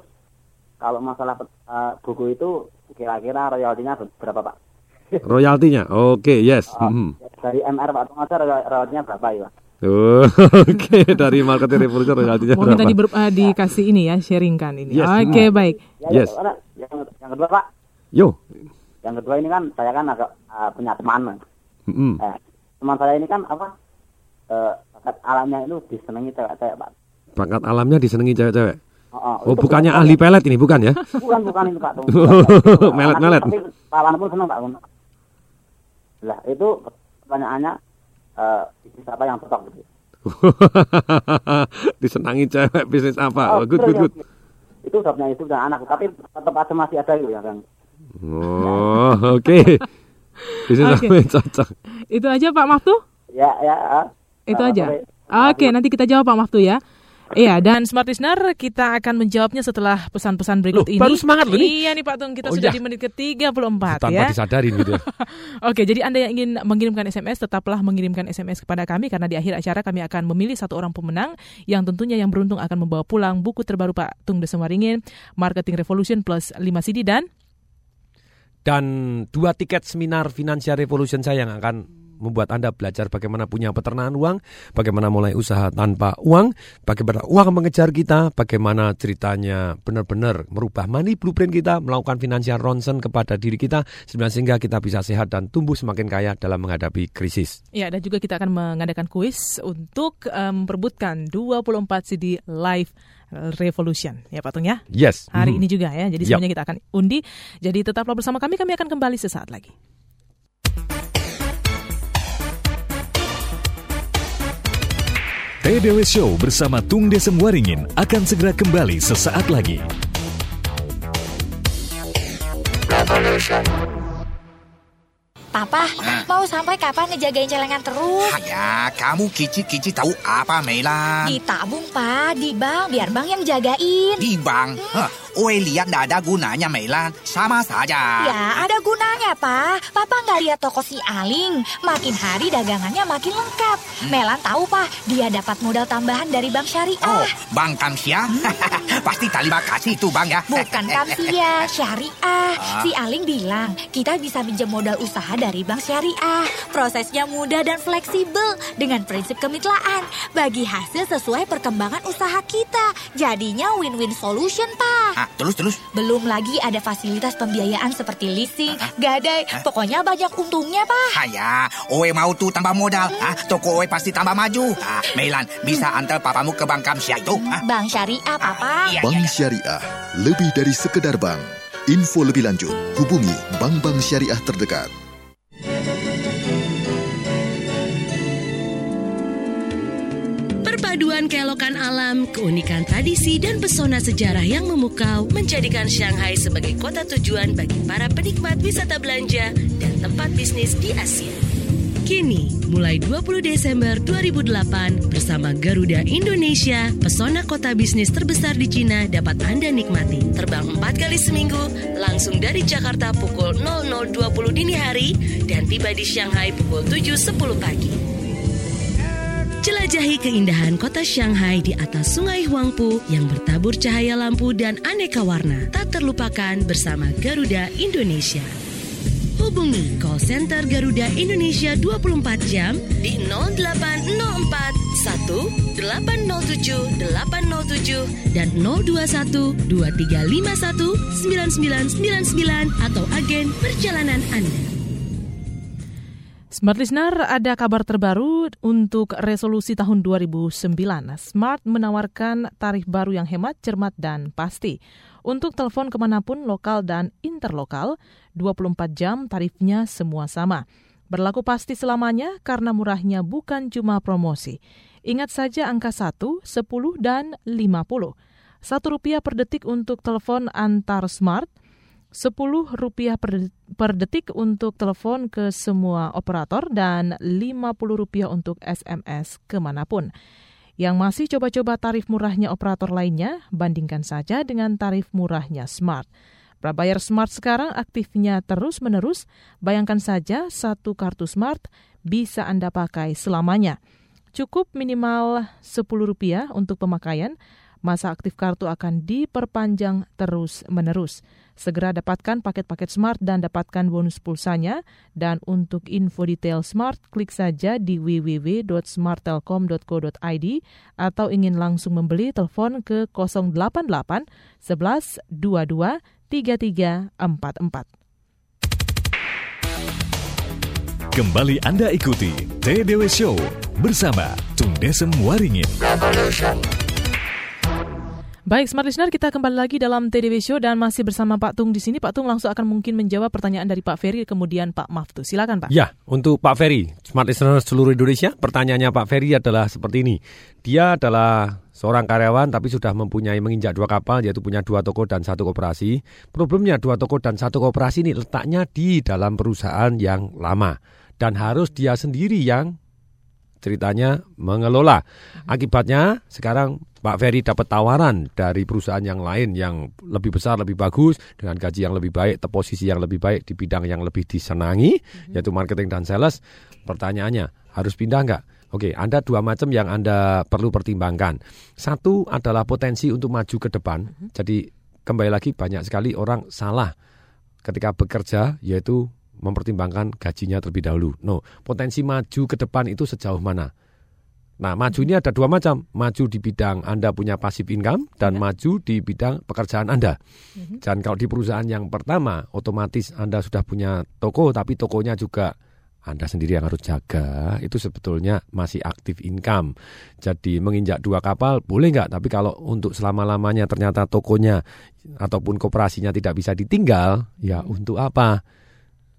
kalau masalah eh, buku itu kira-kira royaltinya berapa Pak? Royaltinya. Oke, yes. Oh, Mm-mm. Dari MR Pak Tung aja roy- royaltinya berapa ya Pak? Oke, dari marketing revolution royaltinya Mungkin tadi berapa? ber- eh, dikasih ini ya, sharingkan ini. Yes, Oke, baik. Ya, Yes. ya, yang, yang kedua Pak, Yo. yang kedua ini kan saya kan agak eh, punya teman. Mm-mm. Eh, teman saya ini kan apa? Eh, bakat alamnya itu disenangi cewek-cewek Pak. Bakat alamnya disenangi cewek-cewek. Oh, oh, Oh, bukannya bukan- ahli pelet ini, bukan ya? Bukan bukan itu Pak. Melet-melet. Tapi lawan pun senang Pak. Lah itu pertanyaannya eh bisnis apa yang cocok gitu. Disenangi cewek bisnis apa? Oh, good, good, good. Itu udah punya istri dan anak, tapi tetap aja masih ada itu ya kan. Oh, oke. Bisnis Oke. apa yang cocok? Itu aja Pak Maftu? Ya ya. ah. Itu Eh, aja. Oke, nanti kita jawab Pak Maftu ya. Iya, dan Smart Listener kita akan menjawabnya setelah pesan-pesan berikut Loh, ini. baru semangat loh nih. Iya nih Pak Tung, kita Oh, sudah iya. di menit ke-34 Tanpa ya. disadarin gitu. Oke, jadi Anda yang ingin mengirimkan SMS, tetaplah mengirimkan SMS kepada kami karena di akhir acara kami akan memilih satu orang pemenang yang tentunya yang beruntung akan membawa pulang buku terbaru Pak Tung Desem Waringin, Marketing Revolution plus 5 CD dan Dan dua tiket seminar Financial Revolution saya yang akan membuat Anda belajar bagaimana punya peternakan uang, bagaimana mulai usaha tanpa uang, bagaimana uang mengejar kita, bagaimana ceritanya benar-benar merubah money blueprint kita, melakukan financial ronsen kepada diri kita, sehingga kita bisa sehat dan tumbuh semakin kaya dalam menghadapi krisis. Ya, dan juga kita akan mengadakan kuis untuk em, memperebutkan 24 CD Live Revolution. Ya, Pak Tung ya? Yes. Hari Mhm. ini juga ya. Jadi semuanya kita akan undi. Jadi tetaplah bersama kami. Kami akan kembali sesaat lagi. TDW Show bersama Tung Desem Waringin akan segera kembali sesaat lagi. Papa, mau sampai kapan ngejagain celengan terus? Ya, kamu kici-kici tahu apa, Mela? Ditabung, Pak, di bank, biar bank yang jagain. Di bank. Hah, Oi lihat tidak ada gunanya, Mela. Sama saja. Ya, ada gunanya, Pak. Papa nggak lihat toko si Aling. Makin hari dagangannya makin lengkap. Melan tahu, Pak, dia dapat modal tambahan dari bank syariah. Oh, Bang Kamsia? Pasti terima kasih itu, Bang ya. Bukan Kamsia, syariah. Ah. Si Aling bilang, kita bisa pinjam modal usaha dari bank syariah. Prosesnya mudah dan fleksibel dengan prinsip kemitraan. Bagi hasil sesuai perkembangan usaha kita. Jadinya win-win solution, Pak. Ah, terus, terus. Belum lagi ada fasilitas pembiayaan seperti leasing, gadai. Pokoknya banyak untungnya, Pak. Haya, Oe mau tuh tambah modal. Ah, toko Oe pasti tambah maju. Ah, Melan, bisa antar papamu ke Bang Kamsia itu? Ah, Bank syariah, Papa. iya, Bank Syariah, lebih dari sekedar bank. Info lebih lanjut, hubungi bank-bank syariah terdekat. Perpaduan keelokan alam, keunikan tradisi, dan pesona sejarah yang memukau menjadikan Shanghai sebagai kota tujuan bagi para penikmat wisata belanja dan tempat bisnis di Asia. Kini, mulai 20 Desember 2008 bersama Garuda Indonesia, pesona kota bisnis terbesar di Cina dapat Anda nikmati. Terbang 4 kali seminggu, langsung dari Jakarta pukul 00.20 dini hari dan tiba di Shanghai pukul 7.10 pagi. Jelajahi keindahan kota Shanghai di atas sungai Huangpu yang bertabur cahaya lampu dan aneka warna. Tak terlupakan bersama Garuda Indonesia. Hubungi call center Garuda Indonesia 24 jam di 0804 1 807 807 dan 021 2351 9999 atau agen perjalanan Anda. Smart Listener, ada kabar terbaru untuk resolusi tahun 2009. Smart menawarkan tarif baru yang hemat, cermat, dan pasti. Untuk telepon ke mana pun, lokal dan interlokal, 24 jam tarifnya semua sama. Berlaku pasti selamanya karena murahnya bukan cuma promosi. Ingat saja angka 1, 10, dan 50. Satu rupiah per detik untuk telepon antar smart, Rp10 per, detik untuk telepon ke semua operator dan Rp50 untuk SMS ke mana pun. Yang masih coba-coba tarif murahnya operator lainnya, bandingkan saja dengan tarif murahnya Smart. Prabayar Smart sekarang aktifnya terus-menerus, bayangkan saja satu kartu Smart bisa Anda pakai selamanya. Cukup minimal Rp10 untuk pemakaian, masa aktif kartu akan diperpanjang terus-menerus. Segera dapatkan paket-paket Smart dan dapatkan bonus pulsanya. Dan untuk info detail Smart, klik saja di www.smarttelkom.co.id atau ingin langsung membeli telepon ke 088 11 22 33 44. Kembali Anda ikuti TDW Show bersama Tung Desem Waringin. Baik, Smart Listener, kita kembali lagi dalam TDW Show dan masih bersama Pak Tung di sini. Pak Tung langsung akan mungkin menjawab pertanyaan dari Pak Ferry, kemudian Pak Maftu. Silakan, Pak. Ya, untuk Pak Ferry, Smart Listener seluruh Indonesia, pertanyaannya Pak Ferry adalah seperti ini. Dia adalah seorang karyawan tapi sudah mempunyai menginjak dua kapal, yaitu punya dua toko dan satu koperasi. Problemnya dua toko dan satu koperasi ini letaknya di dalam perusahaan yang lama. Dan harus dia sendiri yang ceritanya mengelola. Akibatnya sekarang Pak Ferry dapat tawaran dari perusahaan yang lain yang lebih besar, lebih bagus, dengan gaji yang lebih baik, posisi yang lebih baik di bidang yang lebih disenangi, yaitu marketing dan sales. Pertanyaannya, harus pindah nggak? Oke, ada dua macam yang Anda perlu pertimbangkan. Satu adalah potensi untuk maju ke depan. Jadi kembali lagi banyak sekali orang salah ketika bekerja yaitu mempertimbangkan gajinya terlebih dahulu. No, potensi maju ke depan itu sejauh mana? Nah, maju ini ada dua macam. Maju di bidang Anda punya passive income dan maju di bidang pekerjaan Anda. Dan kalau di perusahaan yang pertama, otomatis Anda sudah punya toko, tapi tokonya juga anda sendiri yang harus jaga itu sebetulnya masih aktif income. Jadi menginjak dua kapal boleh nggak? Tapi kalau untuk selama-lamanya ternyata tokonya ataupun koperasinya tidak bisa ditinggal, ya untuk apa?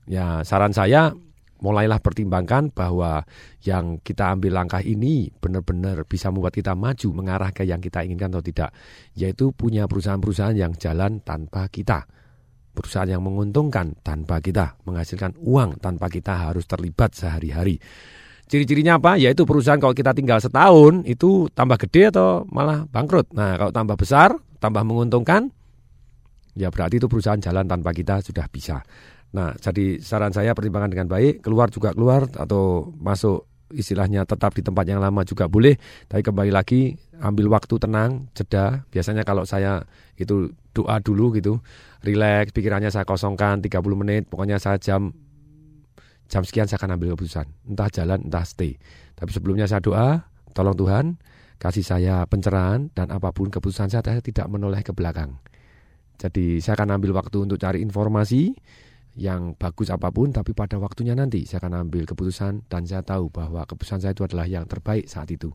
Ya saran saya mulailah pertimbangkan bahwa yang kita ambil langkah ini benar-benar bisa membuat kita maju mengarah ke yang kita inginkan atau tidak. Yaitu punya perusahaan-perusahaan yang jalan tanpa kita perusahaan yang menguntungkan tanpa kita menghasilkan uang tanpa kita harus terlibat sehari-hari. Ciri-cirinya apa? Yaitu perusahaan kalau kita tinggal setahun itu tambah gede atau malah bangkrut. Nah, kalau tambah besar, tambah menguntungkan, ya berarti itu perusahaan jalan tanpa kita sudah bisa. Nah, jadi saran saya pertimbangan dengan baik, keluar juga keluar atau masuk istilahnya tetap di tempat yang lama juga boleh. Tapi kembali lagi ambil waktu tenang, jeda. Biasanya kalau saya itu doa dulu gitu, relax, pikirannya saya kosongkan 30 menit, pokoknya saya jam jam sekian saya akan ambil keputusan. Entah jalan, entah stay. Tapi sebelumnya saya doa, tolong Tuhan kasih saya pencerahan dan apa pun keputusan saya, saya tidak menoleh ke belakang. Jadi saya akan ambil waktu untuk cari informasi yang bagus apa pun, tapi pada waktunya nanti saya akan ambil keputusan dan saya tahu bahwa keputusan saya itu adalah yang terbaik saat itu.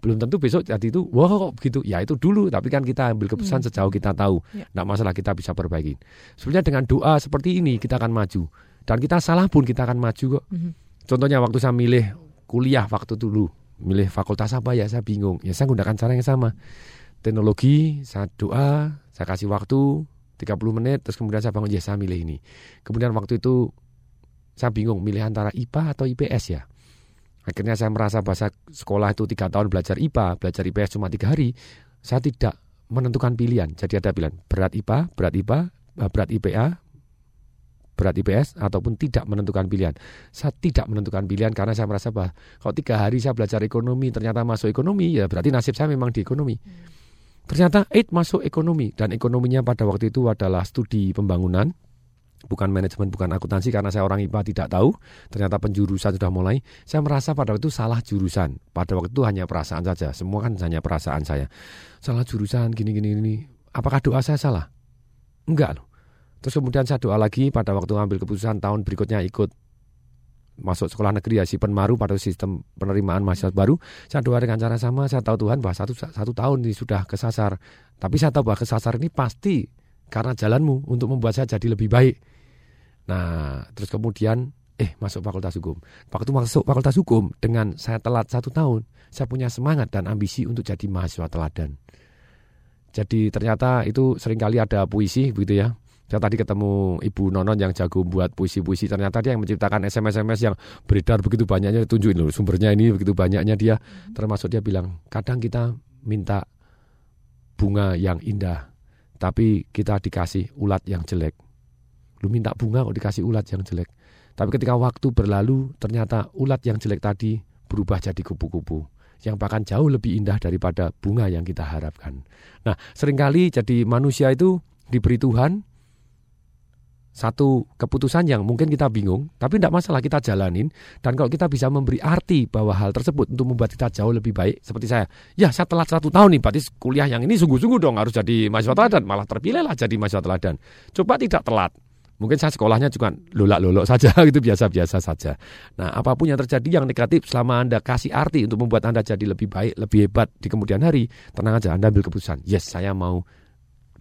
Belum tentu besok saat itu, wah kok begitu, ya itu dulu, tapi kan kita ambil keputusan Hmm. sejauh kita tahu. Ya. Nggak masalah kita bisa perbaiki. Sebenarnya dengan doa seperti ini kita akan maju. Dan kita salah pun kita akan maju kok. Mhm. Contohnya waktu saya milih kuliah waktu dulu, milih fakultas apa ya saya bingung. Ya saya gunakan cara yang sama. Teknologi, saya doa, saya kasih waktu 30 menit, terus kemudian saya bangun, ya saya milih ini. Kemudian waktu itu saya bingung milih antara IPA atau IPS ya. Akhirnya saya merasa bahasa sekolah itu tiga tahun belajar IPA, belajar IPS cuma tiga hari. Saya tidak menentukan pilihan. Jadi ada pilihan berat IPA, berat IPA, eh, berat IPA, berat IPS ataupun tidak menentukan pilihan. Saya tidak menentukan pilihan karena saya merasa bahwa kalau tiga hari saya belajar ekonomi ternyata masuk ekonomi ya berarti nasib saya memang di ekonomi. Ternyata eh masuk ekonomi dan ekonominya pada waktu itu adalah studi pembangunan bukan manajemen bukan akuntansi karena saya orang IPA tidak tahu. Ternyata penjurusan sudah mulai. Saya merasa pada waktu itu salah jurusan. Pada waktu itu hanya perasaan saja. Semua kan hanya perasaan saya. Salah jurusan gini gini gini. Apakah doa saya salah? Enggak loh. Terus kemudian saya doa lagi pada waktu ambil keputusan tahun berikutnya ikut masuk sekolah negeri ya si Penmaru pada sistem penerimaan mahasiswa baru. Saya doa dengan cara sama saya tahu Tuhan bahwa satu satu tahun ini sudah kesasar. Tapi saya tahu bahwa kesasar ini pasti karena jalanmu untuk membuat saya jadi lebih baik. Nah terus kemudian eh masuk fakultas hukum. Waktu masuk fakultas hukum dengan saya telat satu tahun saya punya semangat dan ambisi untuk jadi mahasiswa teladan. Jadi ternyata itu sering kali ada puisi begitu ya saya tadi ketemu Ibu Nonon yang jago buat puisi-puisi. Ternyata dia yang menciptakan SMS-SMS yang beredar begitu banyaknya. Tunjukin loh sumbernya ini begitu banyaknya dia. Termasuk dia bilang, kadang kita minta bunga yang indah. Tapi kita dikasih ulat yang jelek. Lu minta bunga kok dikasih ulat yang jelek. Tapi ketika waktu berlalu, ternyata ulat yang jelek tadi berubah jadi kupu-kupu yang bahkan jauh lebih indah daripada bunga yang kita harapkan. Nah, sering kali jadi manusia itu diberi Tuhan satu keputusan yang mungkin kita bingung, tapi tidak masalah kita jalanin. Dan kalau kita bisa memberi arti bahwa hal tersebut untuk membuat kita jauh lebih baik, seperti saya, ya saya telat satu tahun nih, berarti kuliah yang ini sungguh-sungguh dong harus jadi mahasiswa teladan, malah terpilihlah jadi mahasiswa teladan. Coba tidak telat, mungkin saya sekolahnya cuma lolak-lolok saja, gitu biasa-biasa saja. Nah, apa pun yang terjadi yang negatif, selama anda kasih arti untuk membuat anda jadi lebih baik, lebih hebat di kemudian hari, tenang aja, anda ambil keputusan. Yes, saya mau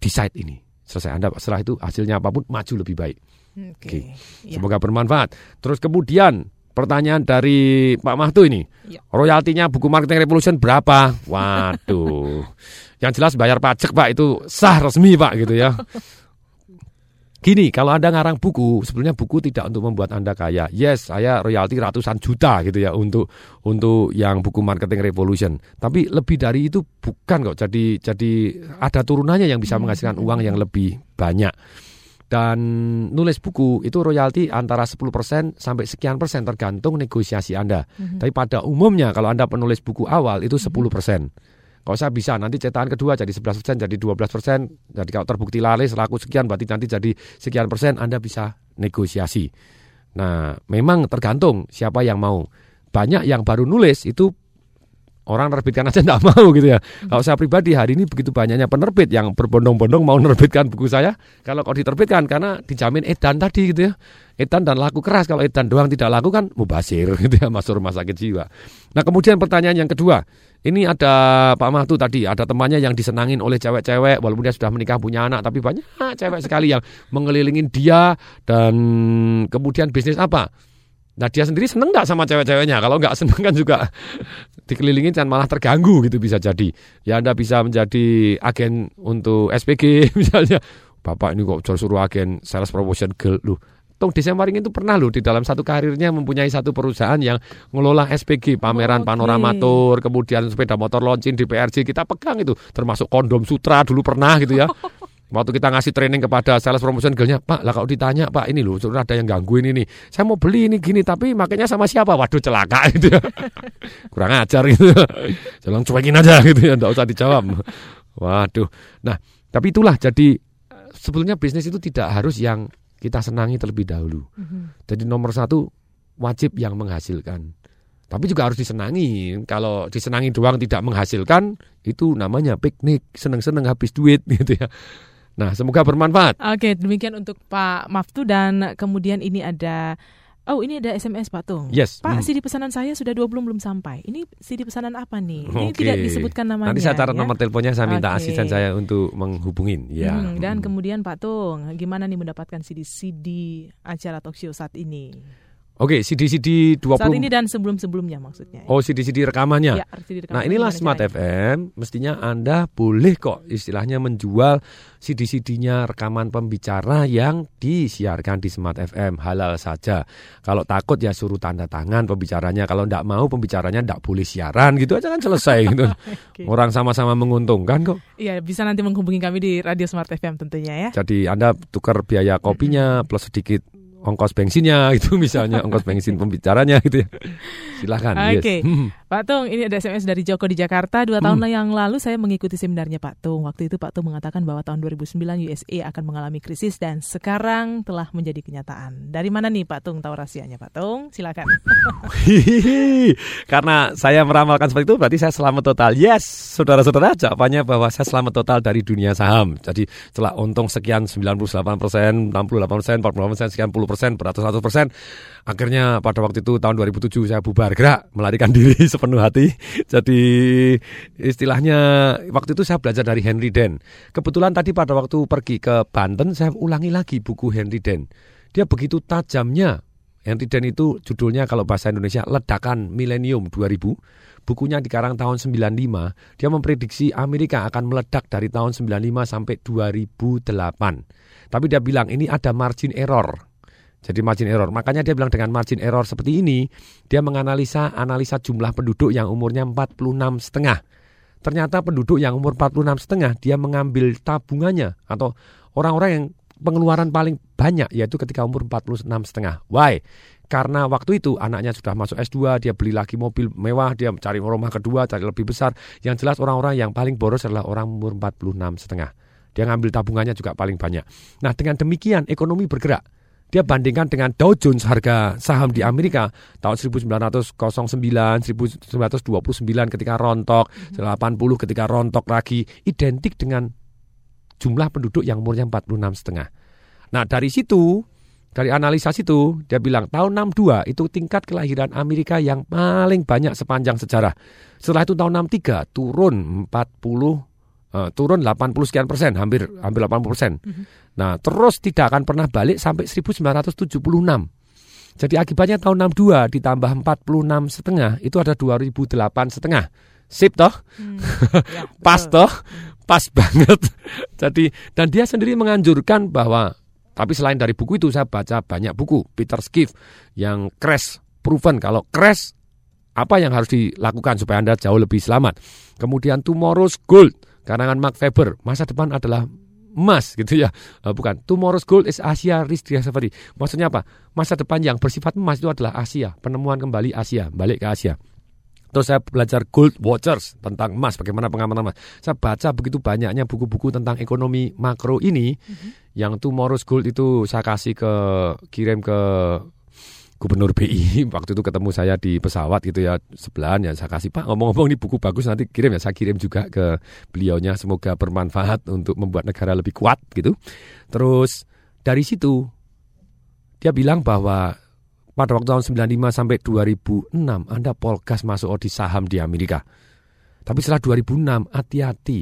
decide ini selesai Anda setelah itu hasilnya apa pun maju lebih baik. Oke. Ya. Semoga bermanfaat. Terus kemudian pertanyaan dari Pak Mahtu ini. Ya. Royaltinya buku Marketing Revolution berapa? Waduh. Yang jelas bayar pajak Pak itu sah resmi Pak gitu ya. Gini, kalau Anda ngarang buku, sebenarnya buku tidak untuk membuat Anda kaya. Yes, saya royalti ratusan juta gitu ya untuk untuk yang buku marketing revolution. Tapi lebih dari itu bukan kok. Jadi jadi ada turunannya yang bisa menghasilkan uang yang lebih banyak. Dan nulis buku itu royalti antara 10% sampai sekian persen tergantung negosiasi Anda. Mhm. Tapi pada umumnya kalau Anda penulis buku awal itu 10%. Kalau saya bisa nanti cetakan kedua jadi 11%, jadi 12%, jadi kalau terbukti laris laku sekian berarti nanti jadi sekian persen Anda bisa negosiasi. Nah, memang tergantung siapa yang mau. Banyak yang baru nulis itu orang nerbitkan aja enggak mau gitu ya. Kalau saya pribadi hari ini begitu banyaknya penerbit yang berbondong-bondong mau menerbitkan buku saya. Kalau kau diterbitkan karena dijamin edan tadi gitu ya. Edan dan laku keras. Kalau edan doang tidak laku kan mubasir gitu ya masuk rumah sakit jiwa. Nah kemudian pertanyaan yang kedua. Ini ada Pak Mahtu tadi, ada temannya yang disenangin oleh cewek-cewek walaupun dia sudah menikah punya anak, tapi banyak cewek sekali yang mengelilingin dia dan kemudian bisnis apa? Nah dia sendiri seneng nggak sama cewek-ceweknya? Kalau nggak seneng kan juga dikelilingi dan malah terganggu gitu bisa jadi. Ya Anda bisa menjadi agen untuk SPG misalnya. Bapak ini kok suruh agen sales promotion girl lu. Tong Desa Maring itu pernah loh di dalam satu karirnya mempunyai satu perusahaan yang ngelola SPG, pameran panorama tour, kemudian sepeda motor launching di PRJ kita pegang itu, termasuk kondom sutra dulu pernah gitu ya. Waktu kita ngasih training kepada sales promotion girlnya, Pak, lah kalau ditanya, Pak ini loh, sudah ada yang gangguin ini. Saya mau beli ini gini, tapi makanya sama siapa? Waduh celaka gitu ya. Kurang ajar gitu. Jangan cuekin aja gitu ya, enggak usah dijawab. Waduh. Nah, tapi itulah jadi sebetulnya bisnis itu tidak harus yang kita senangi terlebih dahulu. Mhm. Jadi nomor satu wajib yang menghasilkan. Tapi juga harus disenangi. Kalau disenangi doang tidak menghasilkan, itu namanya piknik, seneng-seneng habis duit gitu ya. Nah, semoga bermanfaat. Oke, demikian untuk Pak Maftu dan kemudian ini ada Oh, ini ada SMS Pak Tung. Yes. Pak, Hmm. CD pesanan saya sudah 20 belum sampai. Ini CD pesanan apa nih? Ini Oke. tidak disebutkan namanya. Nanti saya catat ya? nomor teleponnya, saya minta Oke. asisten saya untuk menghubungin. Ya. Hmm, dan kemudian Pak Tung, gimana nih mendapatkan CD-CD acara talk show saat ini? Oke, CD-CD 20 Saat ini dan sebelum-sebelumnya maksudnya. Oh, CD-CD rekamannya. Ya, CD rekamannya nah, inilah Smart FM. Mestinya Anda boleh kok istilahnya menjual CD-CD-nya rekaman pembicara yang disiarkan di Smart FM. Halal saja. Kalau takut ya suruh tanda tangan pembicaranya. Kalau tidak mau pembicaranya tidak boleh siaran gitu aja kan selesai gitu. Orang sama-sama menguntungkan kok. Iya, bisa nanti menghubungi kami di Radio Smart FM tentunya ya. Jadi Anda tukar biaya kopinya plus sedikit ongkos bensinnya itu misalnya ongkos bensin pembicaranya gitu ya. Silahkan. Oke, yes. Hmm. Pak Tung, ini ada SMS dari Joko di Jakarta. Dua tahun yang lalu saya mengikuti seminarnya Pak Tung. Waktu itu Pak Tung mengatakan bahwa tahun 2009 USA akan mengalami krisis dan sekarang telah menjadi kenyataan. Dari mana nih Pak Tung tahu rahasianya Pak Tung? Silakan. Karena saya meramalkan seperti itu berarti saya selamat total. Yes, saudara-saudara jawabannya bahwa saya selamat total dari dunia saham. Jadi setelah untung sekian 98 persen, 68 persen, 48 persen, sekian puluh persen, beratus-ratus persen. Akhirnya pada waktu itu tahun 2007 saya bubar gerak, melarikan diri sepenuh hati. Jadi istilahnya waktu itu saya belajar dari Henry Den. Kebetulan tadi pada waktu pergi ke Banten saya ulangi lagi buku Henry Den. Dia begitu tajamnya Henry Den itu judulnya kalau bahasa Indonesia Ledakan Milenium 2000. Bukunya dikarang tahun 95. Dia memprediksi Amerika akan meledak dari tahun 95 sampai 2008. Tapi dia bilang ini ada margin error. Jadi margin error. Makanya dia bilang dengan margin error seperti ini, dia menganalisa analisa jumlah penduduk yang umurnya 46 setengah. Ternyata penduduk yang umur 46 setengah dia mengambil tabungannya atau orang-orang yang pengeluaran paling banyak yaitu ketika umur 46 setengah. Why? Karena waktu itu anaknya sudah masuk S2, dia beli lagi mobil mewah, dia cari rumah kedua, cari lebih besar. Yang jelas orang-orang yang paling boros adalah orang umur 46 setengah. Dia ngambil tabungannya juga paling banyak. Nah dengan demikian ekonomi bergerak. Dia bandingkan dengan Dow Jones harga saham di Amerika tahun 1909, 1929 ketika rontok, 80 ketika rontok lagi, identik dengan jumlah penduduk yang umurnya 46 setengah. Nah dari situ, dari analisa situ, dia bilang tahun 62 itu tingkat kelahiran Amerika yang paling banyak sepanjang sejarah. Setelah itu tahun 63 turun 40 eh, turun 80 sekian persen, hampir hampir 80 persen. Nah, terus tidak akan pernah balik sampai 1976. Jadi akibatnya tahun 62 ditambah 46 setengah itu ada 2008 setengah. Sip toh? Pas toh? Pas banget. Jadi dan dia sendiri menganjurkan bahwa Tapi selain dari buku itu saya baca banyak buku Peter Schiff yang crash proven kalau crash apa yang harus dilakukan supaya Anda jauh lebih selamat. Kemudian Tomorrow's Gold karangan Mark Faber, masa depan adalah emas gitu ya. Eh, bukan, Tomorrow's Gold is Asia Risk Discovery. Maksudnya apa? Masa depan yang bersifat emas itu adalah Asia, penemuan kembali Asia, balik ke Asia. Terus saya belajar Gold Watchers tentang emas, bagaimana pengamatan emas. Saya baca begitu banyaknya buku-buku tentang ekonomi makro ini. Yang Tomorrow's Gold itu saya kasih ke kirim ke gubernur BI waktu itu ketemu saya di pesawat gitu ya sebelahan ya saya kasih Pak ngomong-ngomong ini buku bagus nanti kirim ya. Saya kirim juga ke beliaunya semoga bermanfaat untuk membuat negara lebih kuat gitu. Terus dari situ dia bilang bahwa pada waktu tahun 95 sampai 2006 Anda polkas masuk di saham di Amerika. Tapi setelah 2006 hati-hati.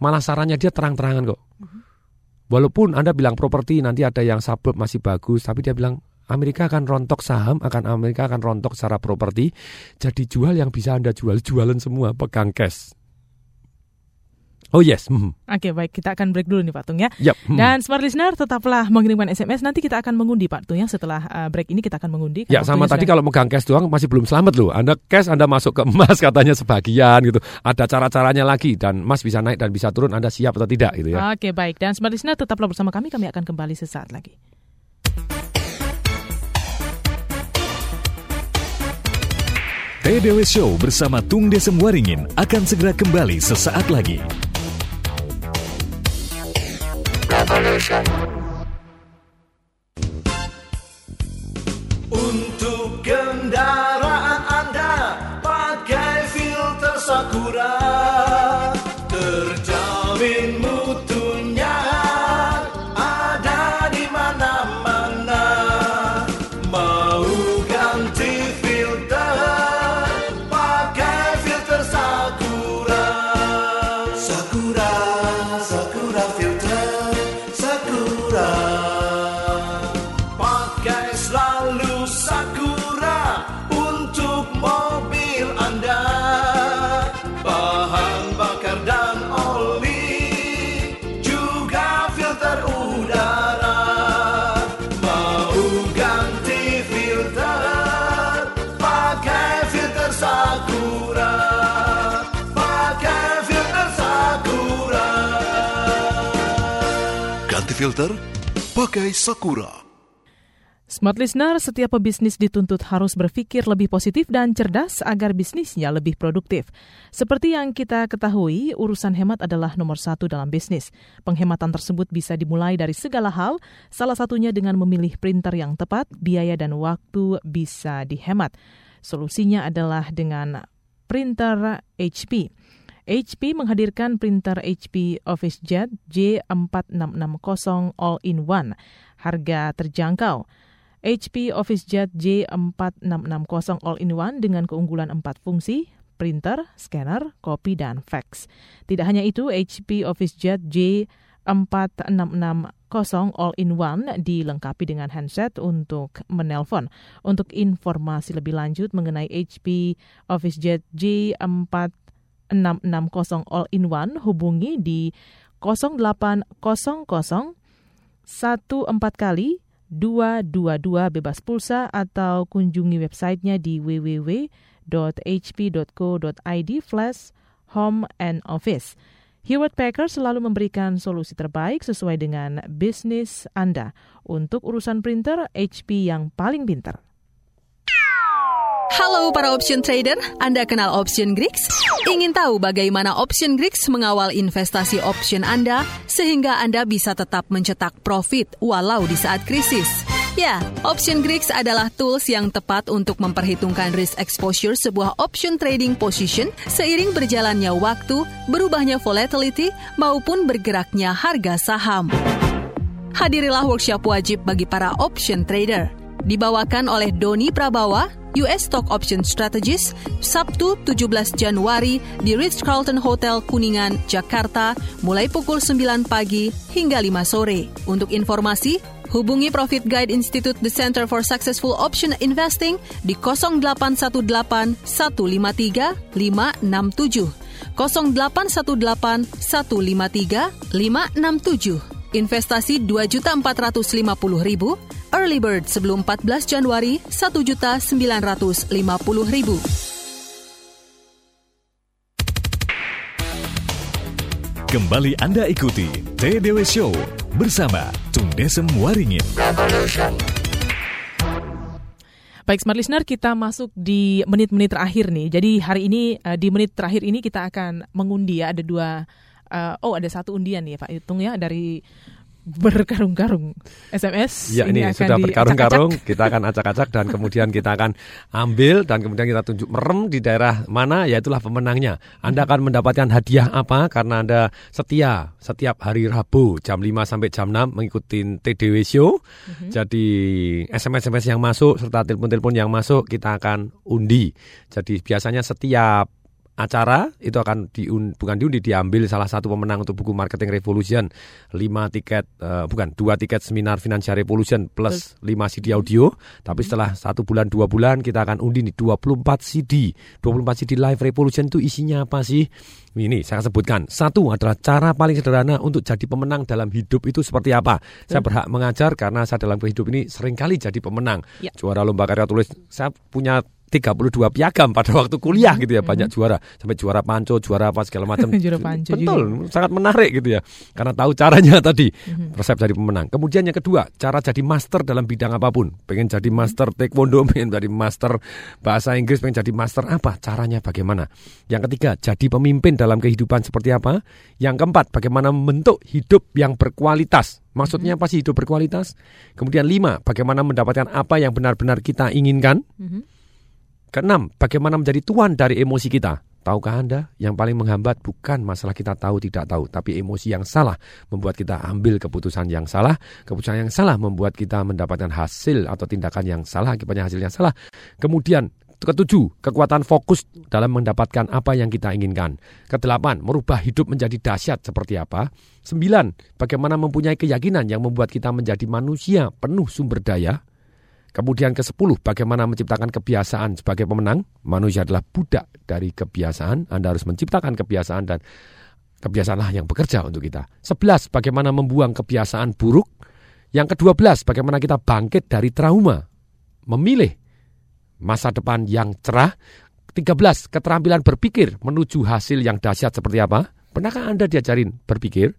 Malah sarannya dia terang-terangan kok. Walaupun Anda bilang properti nanti ada yang suburb masih bagus, tapi dia bilang Amerika akan rontok saham, akan Amerika akan rontok secara properti. Jadi jual yang bisa Anda jual, jualan semua, pegang cash. Oh yes. mhm. Oke baik kita akan break dulu nih Pak Tung ya. Yap, hmm. Dan smart listener tetaplah mengirimkan SMS nanti kita akan mengundi Pak Tung ya setelah uh, break ini kita akan mengundi. Ya sama tadi sudah- kalau megang cash doang masih belum selamat loh. Anda cash Anda masuk ke emas katanya sebagian gitu. Ada cara-caranya lagi dan emas bisa naik dan bisa turun Anda siap atau tidak gitu ya. Oke baik dan smart listener tetaplah bersama kami kami akan kembali sesaat lagi. TDW Show bersama Tung Desem Waringin akan segera kembali sesaat lagi. Untuk kendaraan Anda pakai filter Sakura filter, pakai Sakura. Smart listener, setiap pebisnis dituntut harus berpikir lebih positif dan cerdas agar bisnisnya lebih produktif. Seperti yang kita ketahui, urusan hemat adalah nomor satu dalam bisnis. Penghematan tersebut bisa dimulai dari segala hal, salah satunya dengan memilih printer yang tepat, biaya dan waktu bisa dihemat. Solusinya adalah dengan printer HP. HP menghadirkan printer HP OfficeJet J4660 All-in-One. Harga terjangkau. HP OfficeJet J4660 All-in-One dengan keunggulan 4 fungsi, printer, scanner, kopi, dan fax. Tidak hanya itu, HP OfficeJet J4660 All-in-One dilengkapi dengan handset untuk menelpon. Untuk informasi lebih lanjut mengenai HP OfficeJet J4660 All-in-One, hubungi di 0800 14 kali 222 bebas pulsa atau kunjungi websitenya di www.hp.co.id flash home and office. Hewlett Packard selalu memberikan solusi terbaik sesuai dengan bisnis Anda. Untuk urusan printer, HP yang paling pintar. Halo para option trader, Anda kenal Option Greeks? Ingin tahu bagaimana Option Greeks mengawal investasi option Anda sehingga Anda bisa tetap mencetak profit walau di saat krisis? Ya, Option Greeks adalah tools yang tepat untuk memperhitungkan risk exposure sebuah option trading position seiring berjalannya waktu, berubahnya volatility, maupun bergeraknya harga saham. Hadirilah workshop wajib bagi para option trader. Dibawakan oleh Doni Prabawa, US Stock Option Strategist, Sabtu 17 Januari di Ritz-Carlton Hotel Kuningan, Jakarta, mulai pukul 9 pagi hingga 5 sore. Untuk informasi, hubungi Profit Guide Institute The Center for Successful Option Investing di 0818 153 567. 0818 153 567. investasi 2.450.000, early bird sebelum 14 Januari 1.950.000. Kembali Anda ikuti TDW Show bersama Tung Desem Waringin. Baik, Smart Listener, kita masuk di menit-menit terakhir nih. Jadi hari ini, uh, di menit terakhir ini kita akan mengundi ya, ada dua, uh, oh ada satu undian nih Pak Hitung ya, dari berkarung-karung SMS. Ya ini, akan sudah berkarung-karung, kita akan acak-acak dan kemudian kita akan ambil dan kemudian kita tunjuk merem di daerah mana, ya itulah pemenangnya. Anda akan mendapatkan hadiah apa karena Anda setia setiap hari Rabu jam 5 sampai jam 6 mengikuti TDW Show. Jadi SMS-SMS yang masuk serta telepon-telepon yang masuk kita akan undi. Jadi biasanya setiap acara itu akan diun, bukan diundi diambil salah satu pemenang untuk buku Marketing Revolution. 5 tiket eh, bukan dua tiket seminar Financial Revolution plus 5 CD audio. Tapi setelah satu bulan dua bulan kita akan undi nih 24 CD 24 CD Live Revolution itu isinya apa sih? Ini saya akan sebutkan. Satu adalah cara paling sederhana untuk jadi pemenang dalam hidup itu seperti apa. Saya berhak mengajar karena saya dalam hidup ini sering kali jadi pemenang. Ya. juara lomba karya tulis. Saya punya 32 piagam pada waktu kuliah gitu ya banyak juara. Sampai juara panco juara apa segala macam. Juara panco betul sangat menarik gitu ya. Karena tahu caranya tadi resep jadi pemenang. Kemudian yang kedua cara jadi master dalam bidang apa pun. Pengen jadi master taekwondo pengen jadi master bahasa Inggris pengen jadi master apa? Caranya bagaimana? Yang ketiga jadi pemimpin dalam kehidupan seperti apa? Yang keempat bagaimana membentuk hidup yang berkualitas. Maksudnya apa sih hidup berkualitas? Kemudian lima, bagaimana mendapatkan apa yang benar-benar kita inginkan? Keenam, bagaimana menjadi tuan dari emosi kita? Tahukah Anda, yang paling menghambat bukan masalah kita tahu tidak tahu, tapi emosi yang salah membuat kita ambil keputusan yang salah. Keputusan yang salah membuat kita mendapatkan hasil atau tindakan yang salah, akibatnya hasil yang salah. Kemudian ketujuh, kekuatan fokus dalam mendapatkan apa yang kita inginkan. Kedelapan, merubah hidup menjadi dahsyat seperti apa. Sembilan, bagaimana mempunyai keyakinan yang membuat kita menjadi manusia penuh sumber daya. Kemudian ke-10, bagaimana menciptakan kebiasaan sebagai pemenang. Manusia adalah budak dari kebiasaan. Anda harus menciptakan kebiasaan dan kebiasaanlah yang bekerja untuk kita. 11, bagaimana membuang kebiasaan buruk. Yang ke-12, bagaimana kita bangkit dari trauma. Memilih masa depan yang cerah. 13, keterampilan berpikir menuju hasil yang dahsyat seperti apa. Pernahkah Anda diajarin berpikir?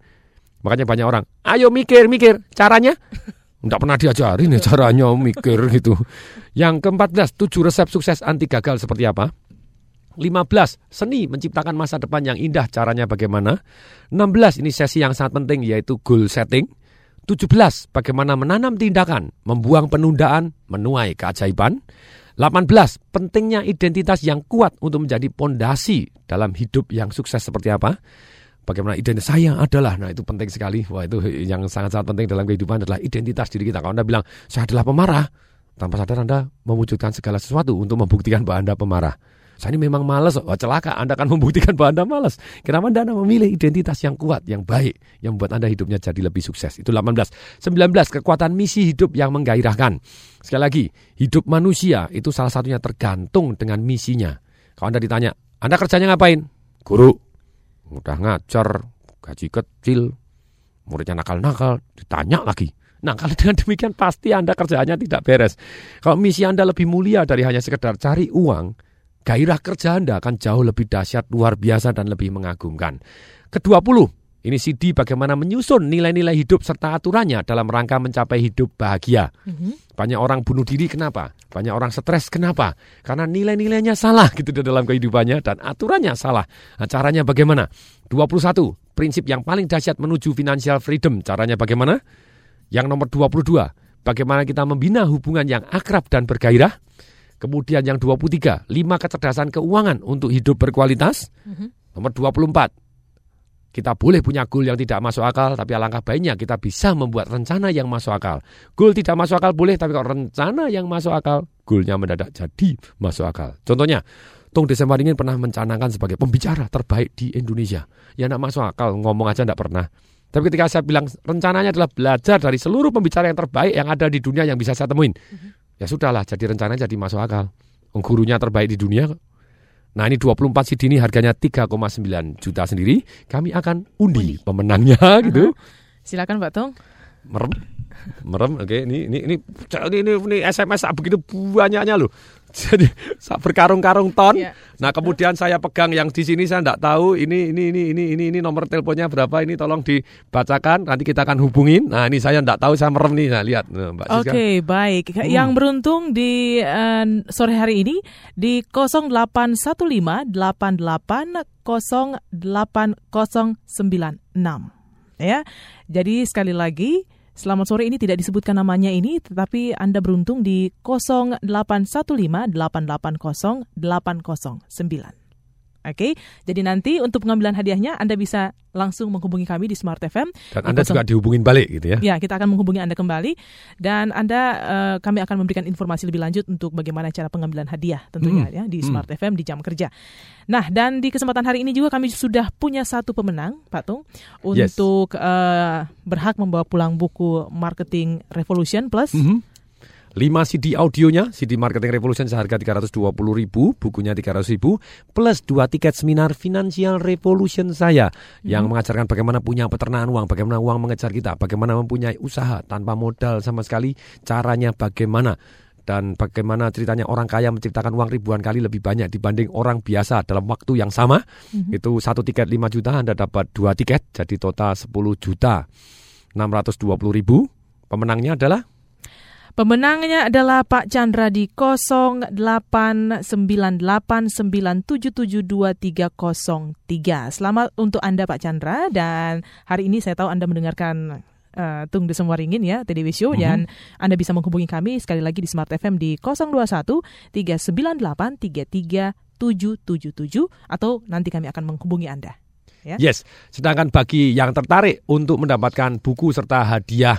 Makanya banyak orang, ayo mikir, mikir. Caranya? Enggak pernah diajarin ya caranya mikir gitu. Yang ke-14, tujuh resep sukses anti gagal seperti apa? 15, seni menciptakan masa depan yang indah caranya bagaimana? 16, ini sesi yang sangat penting yaitu goal setting. 17, bagaimana menanam tindakan, membuang penundaan, menuai keajaiban. 18, pentingnya identitas yang kuat untuk menjadi pondasi dalam hidup yang sukses seperti apa? Bagaimana identitas saya adalah, nah itu penting sekali. Wah itu yang sangat-sangat penting dalam kehidupan adalah identitas diri kita. Kalau Anda bilang, saya adalah pemarah, tanpa sadar Anda mewujudkan segala sesuatu untuk membuktikan bahwa Anda pemarah. Saya ini memang malas, wah celaka, Anda akan membuktikan bahwa Anda malas. Kenapa Anda memilih identitas yang kuat, yang baik, yang membuat Anda hidupnya jadi lebih sukses. Itu 18. 19, kekuatan misi hidup yang menggairahkan. Sekali lagi, hidup manusia itu salah satunya tergantung dengan misinya. Kalau Anda ditanya, Anda kerjanya ngapain? Guru. Udah ngajar, gaji kecil, muridnya nakal-nakal, ditanya lagi. Nah, kalau dengan demikian pasti Anda kerjaannya tidak beres. Kalau misi Anda lebih mulia dari hanya sekedar cari uang, gairah kerja Anda akan jauh lebih dahsyat, luar biasa, dan lebih mengagumkan. Ke-20, ini CD bagaimana menyusun nilai-nilai hidup serta aturannya dalam rangka mencapai hidup bahagia. Banyak orang bunuh diri kenapa? Banyak orang stres kenapa? Karena nilai-nilainya salah gitu di dalam kehidupannya dan aturannya salah. Nah, caranya bagaimana? 21, prinsip yang paling dahsyat menuju financial freedom. Caranya bagaimana? Yang nomor 22, bagaimana kita membina hubungan yang akrab dan bergairah. Kemudian yang 23, 5 kecerdasan keuangan untuk hidup berkualitas. Nomor 24, kita boleh punya goal yang tidak masuk akal, tapi alangkah baiknya kita bisa membuat rencana yang masuk akal. Goal tidak masuk akal boleh, tapi kalau rencana yang masuk akal, goalnya mendadak jadi masuk akal. Contohnya, Tung Desember ingin pernah mencanangkan sebagai pembicara terbaik di Indonesia. Ya tidak masuk akal, ngomong aja tidak pernah. Tapi ketika saya bilang rencananya adalah belajar dari seluruh pembicara yang terbaik yang ada di dunia yang bisa saya temuin. Ya sudahlah, jadi rencananya jadi masuk akal. Gurunya terbaik di dunia Nah ini 24 CD ini harganya 3,9 juta sendiri. Kami akan undi pemenangnya gitu. Silakan Pak Tung. Merem. Merem, oke. Ini, ini, ini, ini, ini, ini SMS begitu banyaknya loh. Jadi berkarung-karung ton. Iya. Nah kemudian saya pegang yang di sini saya tidak tahu ini ini ini ini ini ini nomor teleponnya berapa ini tolong dibacakan nanti kita akan hubungin. Nah ini saya tidak tahu saya merem nih. Nah lihat Nah, Mbak Oke, Siska. baik. Yang beruntung di eh, sore hari ini di 0815 88 08096. Ya. Jadi sekali lagi Selamat sore ini tidak disebutkan namanya ini, tetapi Anda beruntung di 0815 880 809. Oke, jadi nanti untuk pengambilan hadiahnya Anda bisa langsung menghubungi kami di Smart FM. Dan Anda juga 0 dihubungin balik gitu ya. Ya, kita akan menghubungi Anda kembali dan Anda eh, kami akan memberikan informasi lebih lanjut untuk bagaimana cara pengambilan hadiah tentunya Hmm, ya di hmm. Smart FM di jam kerja. Nah, dan di kesempatan hari ini juga kami sudah punya satu pemenang, Pak Tung, Yes. untuk eh, berhak membawa pulang buku Marketing Revolution Plus. Mhm. 5 CD audionya, CD Marketing Revolution seharga 320 ribu, bukunya 300 ribu, plus 2 tiket seminar Financial Revolution saya yang mengajarkan bagaimana punya peternakan uang, bagaimana uang mengejar kita, bagaimana mempunyai usaha tanpa modal sama sekali, caranya bagaimana dan bagaimana ceritanya orang kaya menciptakan uang ribuan kali lebih banyak dibanding orang biasa dalam waktu yang sama. Mhm. Itu satu tiket 5 juta, Anda dapat dua tiket, jadi total 10 juta 620 ribu. Pemenangnya adalah Pemenangnya adalah Pak Chandra di 0899772303. Selamat untuk Anda Pak Chandra dan hari ini saya tahu Anda mendengarkan uh, Tung de Semua Ringin ya TDW Show Mhm. dan Anda bisa menghubungi kami sekali lagi di Smart FM di 021 398 33777 atau nanti kami akan menghubungi Anda. Ya. Yes, sedangkan bagi yang tertarik untuk mendapatkan buku serta hadiah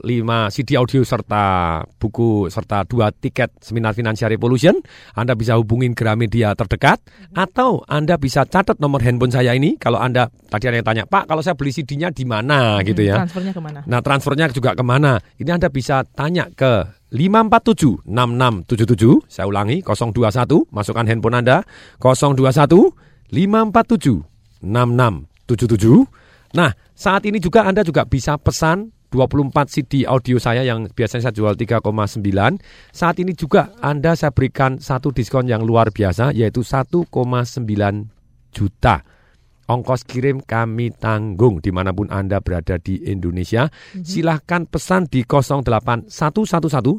5 CD audio serta buku serta dua tiket seminar Financial Revolution, Anda bisa hubungin Gramedia terdekat atau Anda bisa catat nomor handphone saya ini kalau Anda tadi ada yang tanya, "Pak, kalau saya beli CD-nya di mana?" gitu ya. Transfernya ke mana? Nah, transfernya juga ke mana? Ini Anda bisa tanya ke 547 6677. Saya ulangi 021, masukkan handphone Anda 021 547 6677. Nah, saat ini juga Anda juga bisa pesan 24 CD audio saya yang biasanya saya jual 3,9. Saat ini juga Anda saya berikan satu diskon yang luar biasa yaitu 1,9 juta. Ongkos kirim kami tanggung di mana pun Anda berada di Indonesia. Silahkan pesan di 08111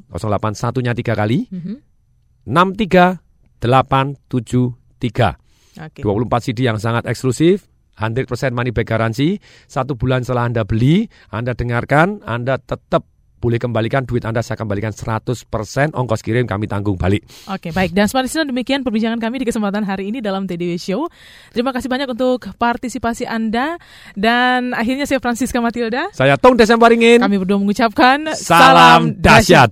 081-nya tiga kali Mhm. 63873. Oke. 24 CD yang sangat eksklusif, 100% money back garansi. Satu bulan setelah Anda beli, Anda dengarkan, Anda tetap boleh kembalikan duit Anda saya kembalikan 100% ongkos kirim kami tanggung balik. Oke, baik. Dan Smart Listener, demikian perbincangan kami di kesempatan hari ini dalam TDW Show. Terima kasih banyak untuk partisipasi Anda. Dan akhirnya saya Francisca Matilda. Saya Tung Desember Ringin. Kami berdua mengucapkan Salam dahsyat.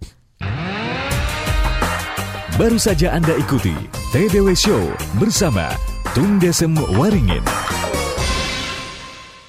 Baru saja Anda ikuti TDW Show bersama Tung Desem Waringin.